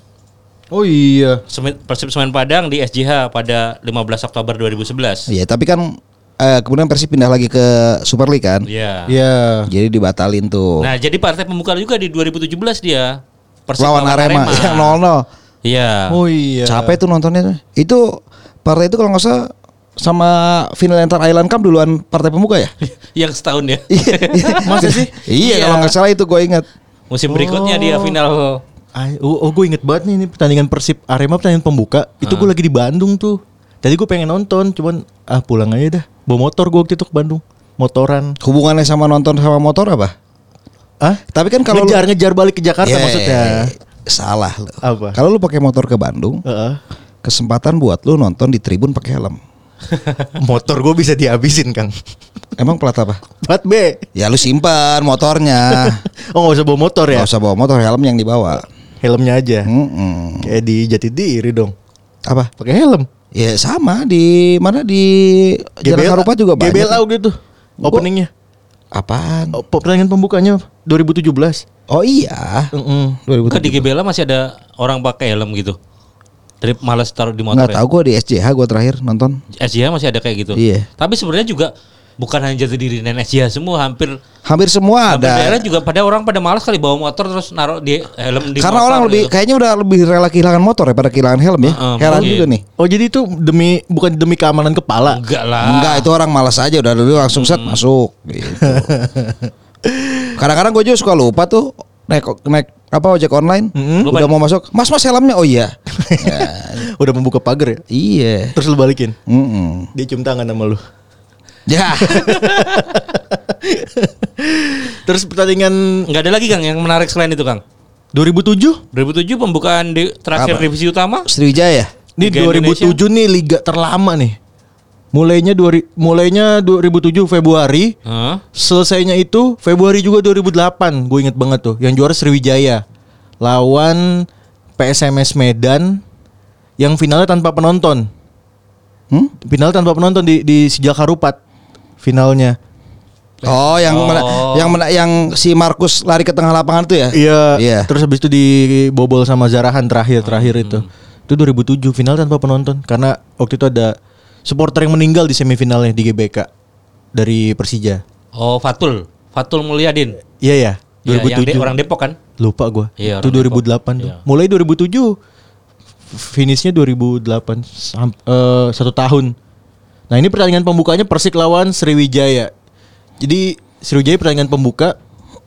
Oh iya. Semen- Persib Semen Padang di SJH pada 15 Oktober 2011. Iya, tapi kan eh, kemudian Persib pindah lagi ke Super League kan. Iya. Iya. Jadi dibatalin tuh. Nah, jadi partai pembuka juga di 2017 dia. Persib lawan Arema, yang 0-0. Iya. Oh iya. Capek tuh nontonnya. tuh. Itu partai itu kalau nggak salah sama final antar Island Cup duluan partai pembuka ya? yang setahun ya. Masa sih? iya, Iya. kalau nggak salah itu gue ingat. Musim berikutnya dia final Ay, oh, oh gue inget banget nih ini pertandingan Persib Arema pertandingan pembuka itu gue lagi di Bandung tuh. Tadi gue pengen nonton cuman ah pulang aja dah. Bawa motor gue waktu itu ke Bandung. Motoran. Hubungannya sama nonton sama motor apa? Ah? Tapi kan kalau lu- ngejar ngejar balik ke Jakarta Yeah, maksudnya. salah lu. Apa? Kalau lu pakai motor ke Bandung, Heeh. kesempatan buat lu nonton di tribun pakai helm. motor gue bisa dihabisin Kang. Emang plat apa? Plat B. Ya lu simpan motornya. Oh nggak usah bawa motor ya? Gak usah bawa motor, helm yang dibawa. Helmnya aja. Mm-mm. Kayak di jati diri dong. Apa? Pakai helm. Ya sama di mana di Jalan Harupat juga banyak. GBLA gitu. Openingnya. Apaan? Oh, pertandingan pembukanya 2017. Oh iya. 2007. Kan di GBLA masih ada orang pakai helm gitu. Trip malas taruh di motor Nggak ya. tahu gue di SJH gue terakhir nonton. SJH masih ada kayak gitu. Iya. Tapi sebenarnya juga bukan hanya jati diri dan SJH semua hampir Hampir semua hampir daerah ada. juga pada orang pada malas kali bawa motor terus naruh di helm di Karena motor orang lebih gitu. kayaknya udah lebih rela kehilangan motor daripada kehilangan helm ya. Heeh, Heran mungkin. juga nih. Oh jadi itu demi bukan demi keamanan kepala. enggak lah. Enggak itu orang malas aja udah dulu langsung set masuk gitu. Kadang-kadang gue juga suka lupa tuh naik naik apa ojek online. Lupa. Udah mau masuk, Mas Mas helmnya. Oh iya. Ya, Udah membuka pagar ya. iya. Terus lu balikin. Mm-mm. Dia cium tangan sama lu. Ya. Terus pertandingan Enggak ada lagi Kang yang menarik selain itu Kang. 2007 2007 pembukaan di terakhir Apa? divisi utama. Sriwijaya. Ini Liga 2007 nih liga terlama nih. Mulainya dua, mulainya 2007 Februari, Hah? selesainya itu Februari juga 2008. Gue inget banget tuh. Yang juara Sriwijaya lawan PSMS Medan yang finalnya tanpa penonton. Hmm? Final tanpa penonton di di Sijak Harupat finalnya. Oh, yang Oh. mena- yang mena- yang si Markus lari ke tengah lapangan tuh ya? Iya. Iya. Terus habis itu dibobol sama Zarahan terakhir terakhir itu. Itu 2007 final tanpa penonton karena waktu itu ada supporter yang meninggal di semifinalnya di GBK. dari Persija. Oh, Fatul. Fatul Mulyadin. Iya ya, Iya, yang 2007. de- orang Depok kan? Lupa gua. Iya, itu orang 2008 tuh. Iya. Mulai 2007 finishnya 2008 sam- eh, satu tahun. Nah ini pertandingan pembukanya Persik lawan Sriwijaya. Jadi Sriwijaya pertandingan pembuka,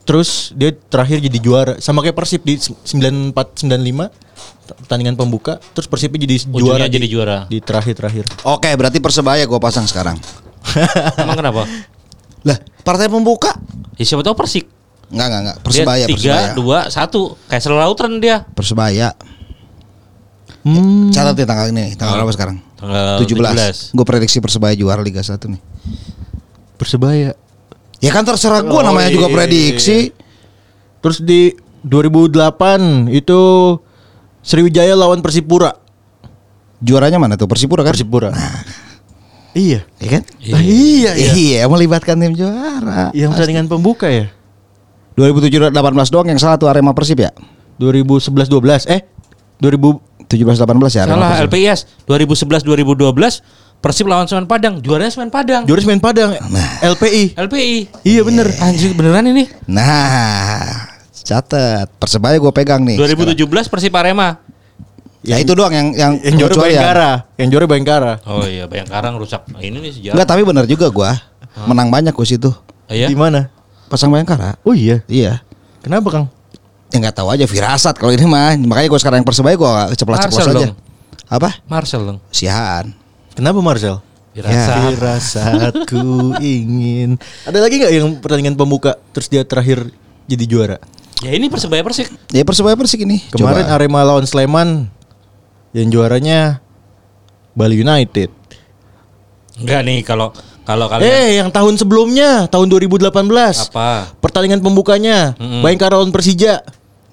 terus dia terakhir jadi juara. Sama kayak Persib di 9495 pertandingan pembuka, terus Persibnya jadi Ujungnya juara. jadi di, juara. di terakhir terakhir. Oke, berarti Persebaya gue pasang sekarang. Emang kenapa? Lah, partai pembuka? Ya siapa tahu Persik. Enggak, enggak, enggak. Dia Persebaya, tiga, Persebaya. dua, satu. Kayak selalu Lautren dia. Persebaya. Hmm. Catat ya tanggal ini, tanggal berapa sekarang? Tanggal 17. Gue prediksi Persebaya juara Liga 1 nih. Persebaya. Ya kan terserah gue Oh, namanya juga iya, prediksi. Terus di 2008 itu Sriwijaya lawan Persipura. Juaranya mana tuh? Persipura kan? Persipura. Iya. Iya kan? Ah, iya, iya. Iya, melibatkan tim juara. Yang pertandingan pembuka ya? 2017 18 doang yang salah tuh Arema Persib ya? 2011 12 eh 2000 17 18 ya Salah. LPIS 2011 2012 Persib lawan Semen Padang. Juaranya Semen Padang. Juara main Padang LPI. LPI. Iya bener Anjir beneran ini. Nah, catat. Persebaya gue pegang nih. 2017 Persib Arema. Ya itu doang yang yang Yang juara. Bayangkara. Yang juara Bayangkara. Oh iya, Bayangkara rusak. Nah, ini nih sejarah. Enggak, tapi benar juga gua. Menang banyak gue situ. Iya. Di mana? Pasang Bayangkara. Oh iya. Iya. Kenapa Kang? Ya nggak tahu aja firasat kalau ini mah. Makanya gue sekarang yang Persebaya gue ceplos-ceplos Marcel aja. dong. Apa? Marcel dong. Sihaan. Kenapa Marcel? Dirasa. Firasatku ingin. Ada lagi nggak yang pertandingan pembuka terus dia terakhir jadi juara? Ya ini Persebaya Persik. Ya Persebaya Persik ini. Kemarin Coba. Arema lawan Sleman yang juaranya Bali United. Enggak nih kalau kalau kalian Eh, yang tahun sebelumnya, tahun 2018. apa? Pertandingan pembukanya Mm-mm. Bayangkara lawan Persija.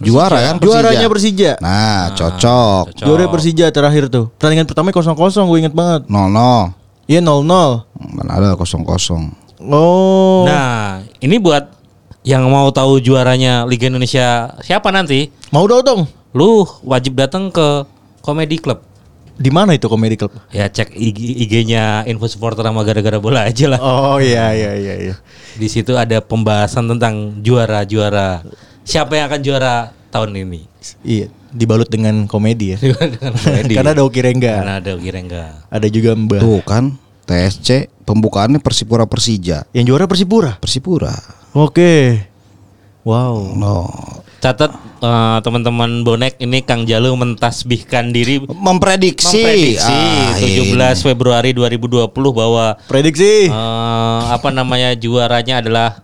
Juara kan Persija. Juaranya Persija. Nah, cocok. cocok. Juara Persija terakhir tuh. Pertandingan pertama 0-0 gue inget banget. No no. Iya 0-0. Mana ada kosong kosong. Oh. Nah, ini buat yang mau tahu juaranya Liga Indonesia siapa nanti, Mau dong dong. lu wajib datang ke Comedy Club. Di mana itu Comedy Club? Ya cek IG, IG-nya Info Supporter sama gara-gara bola aja lah. Oh iya iya iya iya. Di situ ada pembahasan tentang juara-juara. Siapa yang akan juara tahun ini? Iya, dibalut dengan komedi ya. Dengan komedi. Karena ada Oki Rengga. Karena ada Girengga. Ada juga Mbah. Tuh kan TSC pembukaannya Persipura Persija. Yang juara Persipura. Persipura. Oke. Wow. No. Catat eh, teman-teman bonek ini Kang Jalu mentasbihkan diri Memprediksi. memprediksi Ah, 17 ini. Februari 2020 bahwa Prediksi. eh, apa namanya juaranya adalah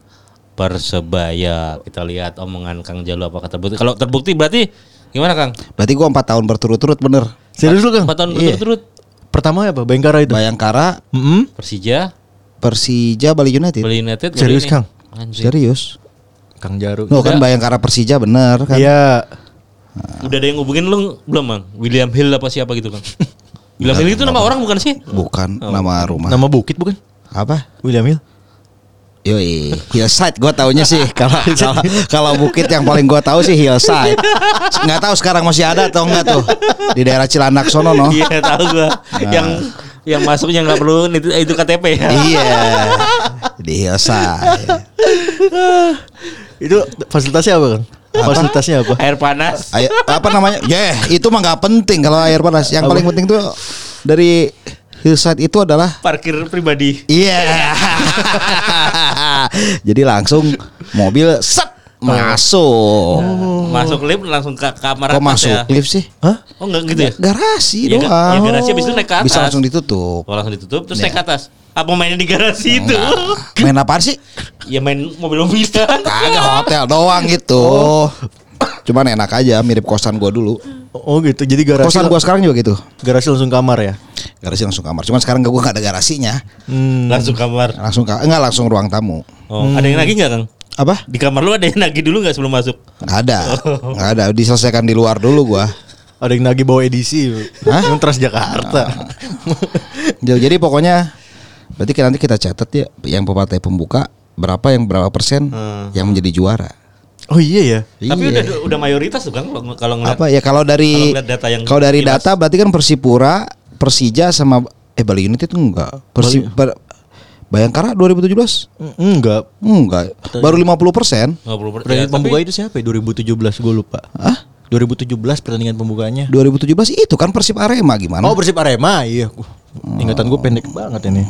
Persebaya. Kita lihat omongan Kang Jalu apakah terbukti. Kalau terbukti berarti gimana Kang? Berarti gua 4 tahun berturut-turut bener. Serius lu Kang? Empat tahun Iya. berturut-turut. Pertama apa? Bayangkara itu. Bayangkara, Mm-mm. Persija, Persija, Bali United. Bali United. Serius, ini. Kang? Anjir. Serius. Kang Jaru. No kan Bayangkara Persija bener kan. Iya. Udah ada yang ngubungin lu belum, Bang? William Hill apa siapa gitu, Kang? William Hill itu nama orang bukan sih? Bukan Oh. nama rumah. Nama bukit bukan? Apa? William Hill. Yoi, Hillside gua taunya sih kalau kalau kalau bukit yang paling gua tahu sih Hillside. Nggak tahu sekarang masih ada atau enggak tuh di daerah Cilandak sono no. Iya, tahu gua. Yang yang masuknya nggak perlu itu, itu KTP ya. Iya. Di Hillside. Itu fasilitasnya apa Kang? Fasilitasnya apa? Air panas. Ayo, apa namanya? Ya, itu mah nggak penting kalau air panas. Yang paling penting tuh dari Hillside itu adalah Parkir pribadi. Iya. Jadi langsung mobil set masuk. Masuk lift langsung ke kamar Kok masuk ya. lift sih? Hah? Oh enggak gitu ya? Garasi Ya, ga- doang. ya, garasi habis itu naik ke Bisa atas. langsung ditutup. Oh, langsung ditutup terus naik ke atas. Apa mainnya di garasi itu? Enggak. Main apaan sih? ya main mobil-mobilan. Kagak hotel doang gitu. Cuman enak aja mirip kosan gua dulu. Oh gitu. Jadi garasi Kosan gua sekarang juga gitu. garasi langsung kamar ya. Garasi langsung kamar. Cuman sekarang gua gak ada garasinya. Hmm. Langsung kamar. Langsung ka- enggak langsung ruang tamu. Oh, ada yang lagi nggak, Kang? Apa? Di kamar lu ada yang nagih dulu nggak sebelum masuk? Nggak ada. Nggak ada. Diselesaikan di luar dulu gua. Ada yang lagi bawa edisi. Hah? Yang Transjakarta. Jadi jadi pokoknya berarti nanti kita catat ya yang partai pembuka berapa yang berapa persen Hmm. yang menjadi juara. oh iya ya. Tapi Iya. udah udah mayoritas tuh, Kang kalau ngeliat. apa ya kalau dari Kalau data yang kalau dari kilas. data berarti kan Persipura, Persija sama eh Bali United itu enggak. Persi, per- Bayangkara 2017? Mm, Enggak. Enggak. Baru 50 persen. 50 per- Pertandingan ya, pembuka tapi- itu siapa ya? 2017 gue lupa. Hah? 2017 pertandingan pembukanya. 2017 itu kan Persib Arema gimana? Oh Persib Arema iya. Uh, Ingatan gue pendek banget ini.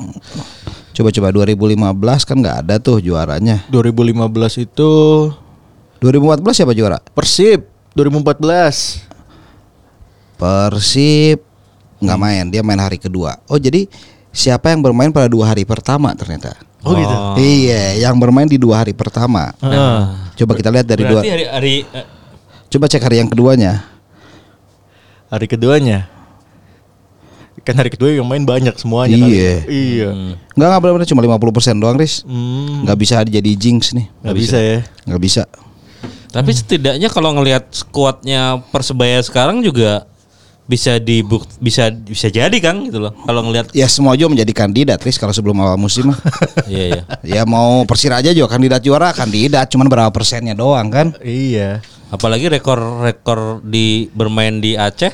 Coba-coba 2015 kan nggak ada tuh juaranya. 2015 itu 2014 siapa juara? Persib 2014. Persib nggak main, dia main hari kedua. Oh jadi siapa yang bermain pada dua hari pertama ternyata? Oh, gitu. Iya, yang bermain di dua hari pertama. Ah. Coba kita lihat dari dua. Berarti hari hari eh, Coba cek hari yang keduanya. Hari keduanya. Kan hari kedua yang main banyak semuanya kali. Iya. Iya. Enggak enggak benar-benar cuma 50% doang, Riz. Hmm. Nggak bisa jadi jinx nih. Gak bisa ya. Nggak bisa. tapi setidaknya kalau ngelihat skuadnya Persebaya sekarang juga bisa dibuk bisa bisa jadi kan gitu loh. Kalau ngelihat Ya semua juga menjadi kandidat, Riz kalau sebelum awal musim mah. iya iya. ya mau Persiraja juga kandidat juara, kandidat cuman berapa persennya doang kan? Iya. Apalagi rekor-rekor di bermain di Aceh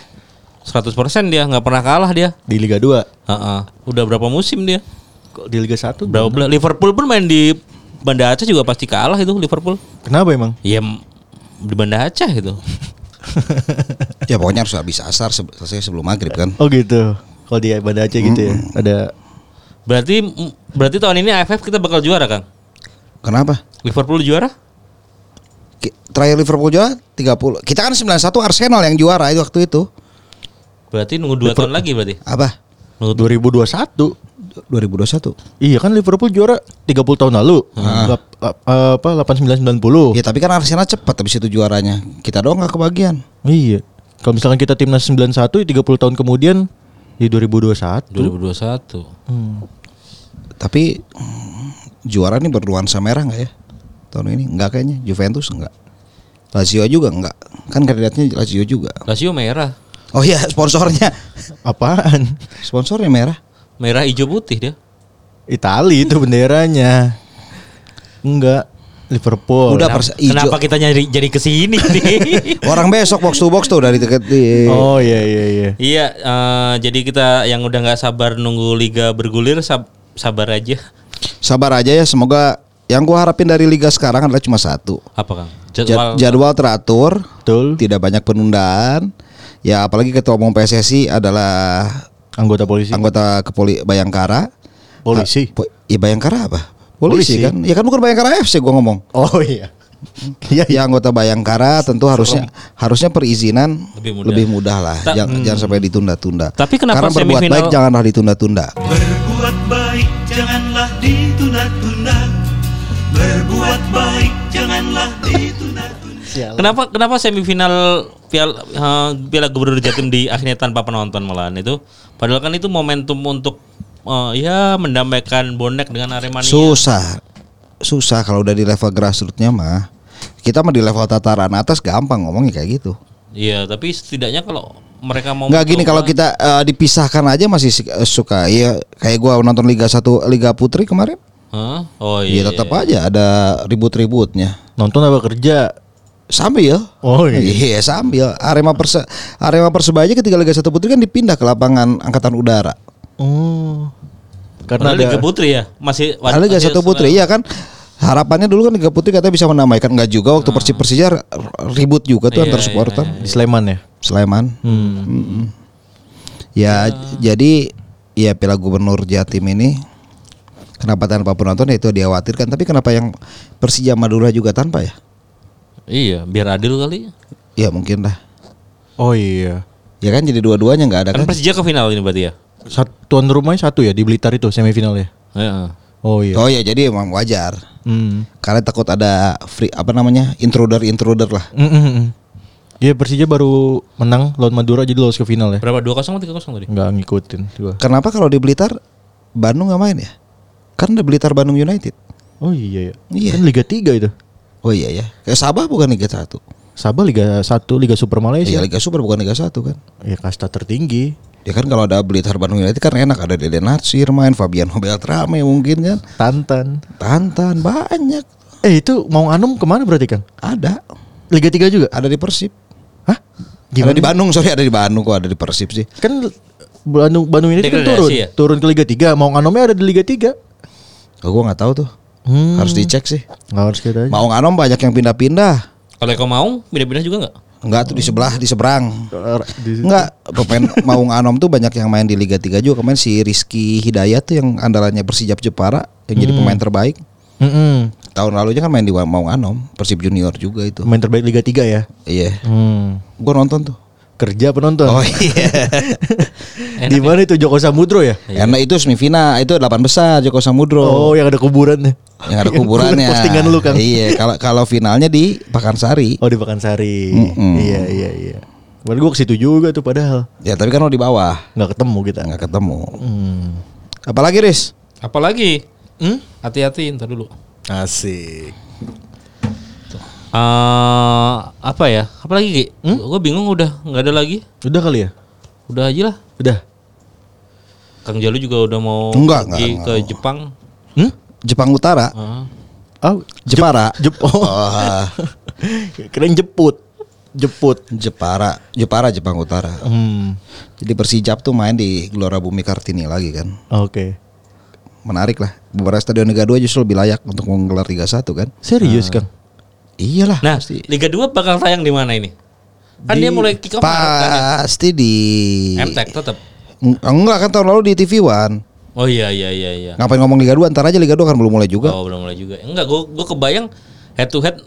100% dia nggak pernah kalah dia. Di Liga 2. Heeh. Udah berapa musim dia? Kok di Liga 1? Berapa bulan? Liverpool pun main di Banda Aceh juga pasti kalah itu Liverpool. Kenapa emang? Ya di Banda Aceh itu. Ya pokoknya harus habis asar se- selesai sebelum maghrib kan. Oh gitu. Kalau di Banda Aceh gitu ya. Ada Berarti berarti tahun ini AFF kita bakal juara, Kang. Kenapa? Liverpool juara? Terakhir Liverpool juara 30. Kita kan 91 Arsenal yang juara itu waktu itu. Berarti nunggu 2 tahun lagi berarti. Apa? Nunggu 2021. 2021. Iya kan Liverpool juara 30 tahun lalu. Lap- lap- apa 8990. Ya tapi kan Arsenal cepat habis itu juaranya. Kita doang nggak kebagian. Iya. Kalau misalkan kita timnas 91 ya 30 tahun kemudian di 2021. 2021. Hmm. Tapi juara nih bernuansa merah nggak ya? Tahun ini nggak kayaknya. Juventus enggak. Lazio juga enggak. Kan kandidatnya Lazio juga. Lazio merah. Oh iya, sponsornya. Apaan? Sponsornya merah. Merah hijau putih dia. Itali itu benderanya. Enggak. Liverpool. Udah Kenapa, ijo. kenapa kita nyari jadi ke sini nih? Orang besok box to box tuh udah di deket di. Oh iya iya iya. Iya, eh, jadi kita yang udah nggak sabar nunggu liga bergulir sab- sabar aja. Sabar aja ya, semoga yang gua harapin dari liga sekarang adalah cuma satu. Apa Kang? Jad- Jadwal Jadwal teratur, Betul. tidak banyak penundaan. Ya apalagi ketua umum PSSI adalah Anggota polisi. anggota kepoli Bayangkara. Polisi. Ah, po- ya Bayangkara apa? Polisi, Polisi. kan? Ya kan bukan Bayangkara FC gua ngomong. Oh iya. Iya Ya anggota Bayangkara tentu harusnya harusnya perizinan Lebih lebih mudah. mudah, lah. Ta- jangan, jangan sampai ditunda-tunda. Tapi kenapa Karena berbuat semifinal- baik janganlah ditunda-tunda. Berbuat baik janganlah ditunda-tunda Berbuat baik ditunda-tunda Kenapa kenapa semifinal Piala eh, Piala Gubernur Jatim di akhirnya tanpa penonton malahan itu? Padahal kan itu momentum untuk eh, ya mendamaikan bonek dengan Aremania. Susah. Susah kalau udah di level grassrootsnya mah. Kita mah di level tataran atas gampang ngomongnya kayak gitu. Iya, tapi setidaknya kalau mereka mau Nggak gini kalau kita eh, dipisahkan aja masih si- suka. Iya kayak gua nonton Liga 1 Liga Putri kemarin. Hah? Oh Iya iya. tetap aja ada ribut-ributnya. Nonton apa kerja? Sambil Oh iya. Iya sambil Arema Perse Arema Persebaya ketika Liga 1 Putri kan dipindah ke lapangan angkatan udara. Oh. Karena Padahal ada Liga Putri ya masih Ada Liga 1 Putri iya kan harapannya dulu kan Liga Putri katanya bisa menamaikan nggak juga waktu Persib Persija ribut juga tuh Iya, antar iya, supporter di Sleman ya. Sleman. Hmm. Mm-mm. Ya jadi ya Piala Gubernur Jatim ini kenapa tanpa penonton ya itu dikhawatirkan tapi kenapa yang Persija Madura juga tanpa ya? Iya, biar adil kali. Ya mungkin lah. Oh iya. Ya kan jadi dua-duanya nggak ada Kan kan? Persija ke final ini berarti ya. Satu tuan rumahnya satu ya di Blitar itu semifinal ya. Heeh. Oh iya. Oh ya jadi emang wajar. Hmm. Karena takut ada free apa namanya intruder intruder lah. Mm, mm, mm. Iya Persija baru menang lawan Madura jadi lolos ke final ya. Berapa 2-0 atau 3-0 tadi? Nggak ngikutin gua. Kenapa kalau di Blitar Bandung nggak main ya? Kan ada Blitar Bandung United. Oh iya ya. Iya. Kan Liga 3 itu. Oh iya ya. Kayak Sabah bukan Liga 1. Sabah Liga 1 Liga Super Iya Malaysia. Liga Super bukan Liga 1 kan. Ya kasta tertinggi. Ya kan kalau ada Blitar Bandung United kan enak ada Dede Natsir main, Fabian Beltrame mungkin kan. Tantan. Tantan banyak. Eh itu mau Anum ke mana berarti Kang? Ada. Liga 3 juga? Ada di Persib. Hah? Ada di Bandung, sorry ada di Bandung kok ada di Persib sih. Kan Bandung Bandung ini kan turun, ya? turun ke Liga 3. Mau Anomnya ada di Liga 3. Oh, gue nggak tahu tuh. Hmm. Harus dicek sih. Nggak harus kita aja. Maung Anom banyak yang pindah-pindah. Kalau Eko Maung pindah-pindah juga nggak? Enggak tuh di sebelah, di seberang. Enggak, pemain Maung Anom tuh banyak yang main di Liga 3 juga. Kemarin si Rizky Hidayat tuh yang andalannya Persijap Jepara yang jadi pemain terbaik. Mm-mm. Tahun lalunya kan main di Maung Anom, Persib Junior juga itu. Pemain terbaik Liga 3 ya. Iya. Hmm. Gua nonton tuh. Kerja penonton. Oh iya. Di mana itu Joko Samudro ya? Karena itu semifinal, itu delapan besar Joko Samudro. Oh, yang ada kuburannya. yang ada kuburannya. Postingan lu kan. Iya, kalau kalau finalnya di Pakansari. Oh di Pekansari. Mm-mm. Iya iya iya. Padahal gue ke situ juga tuh padahal Ya, tapi kan lo di bawah, nggak ketemu kita. nggak ketemu. Hmm. Apalagi Riz? Apalagi? Hmm? Hati-hati ntar dulu. Asik. Eh apa ya? Apalagi Ki? Gue bingung udah nggak ada lagi. Udah kali ya? Udah aja lah. Udah. Kang Jalu juga udah mau Enggak, pergi enggak, ke Jepang. Hmm? Jepang Utara, Ah. Oh, Jepara. Jep. Oh. Ah, Keren jeput. Jeput. Jepara, Jepara Jepang Utara. Hmm. Jadi Persijap tuh main di Gelora Bumi Kartini lagi kan. Oke. Menarik lah. Beberapa stadion Liga 2 justru lebih layak untuk menggelar Liga 1 kan. Serius kan? Iyalah. Nah, pasti. Liga 2 bakal tayang di mana ini? Kan dia mulai kick off kan ya? Pasti di MTek tetap. Eng- Enggak kan tahun lalu di TV One. Oh iya iya iya iya. Ngapain ngomong Liga 2? Ntar aja Liga 2 kan belum mulai juga. Oh belum mulai juga. Enggak, gue gue kebayang head to head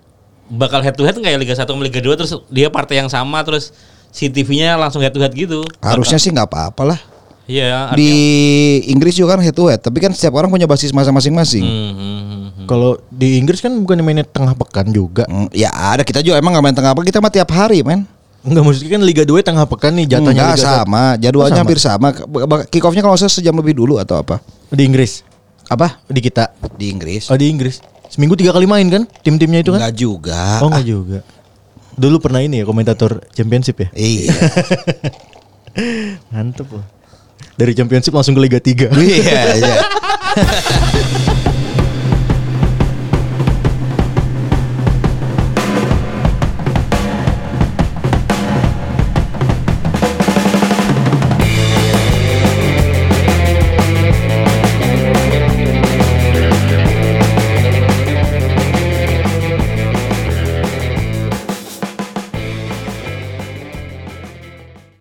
bakal head to head kayak Liga 1 sama Liga 2 terus dia partai yang sama terus si TV-nya langsung head to head gitu. Harusnya sih nggak apa-apa lah. Iya. Di Inggris juga kan head to head, tapi kan setiap orang punya basis masa masing-masing. Hmm, hmm, hmm, hmm. Kalau di Inggris kan bukan mainnya tengah pekan juga. Mm, Ya ada kita juga emang nggak main tengah apa kita mah tiap hari men. Enggak maksudnya kan Liga 2 tengah pekan nih jatahnya Enggak Liga sama, jadwalnya Oh, sama. hampir sama. Kick offnya kalau salah sejam lebih dulu atau apa? 1. Di Inggris. Apa? Di kita. Di Inggris? Oh di Inggris. Seminggu tiga kali main kan tim-timnya itu kan? Enggak juga. Oh enggak juga. Dulu pernah ini ya komentator championship ya? Iya. Mantep loh. Dari championship langsung ke Liga 3. iya, iya.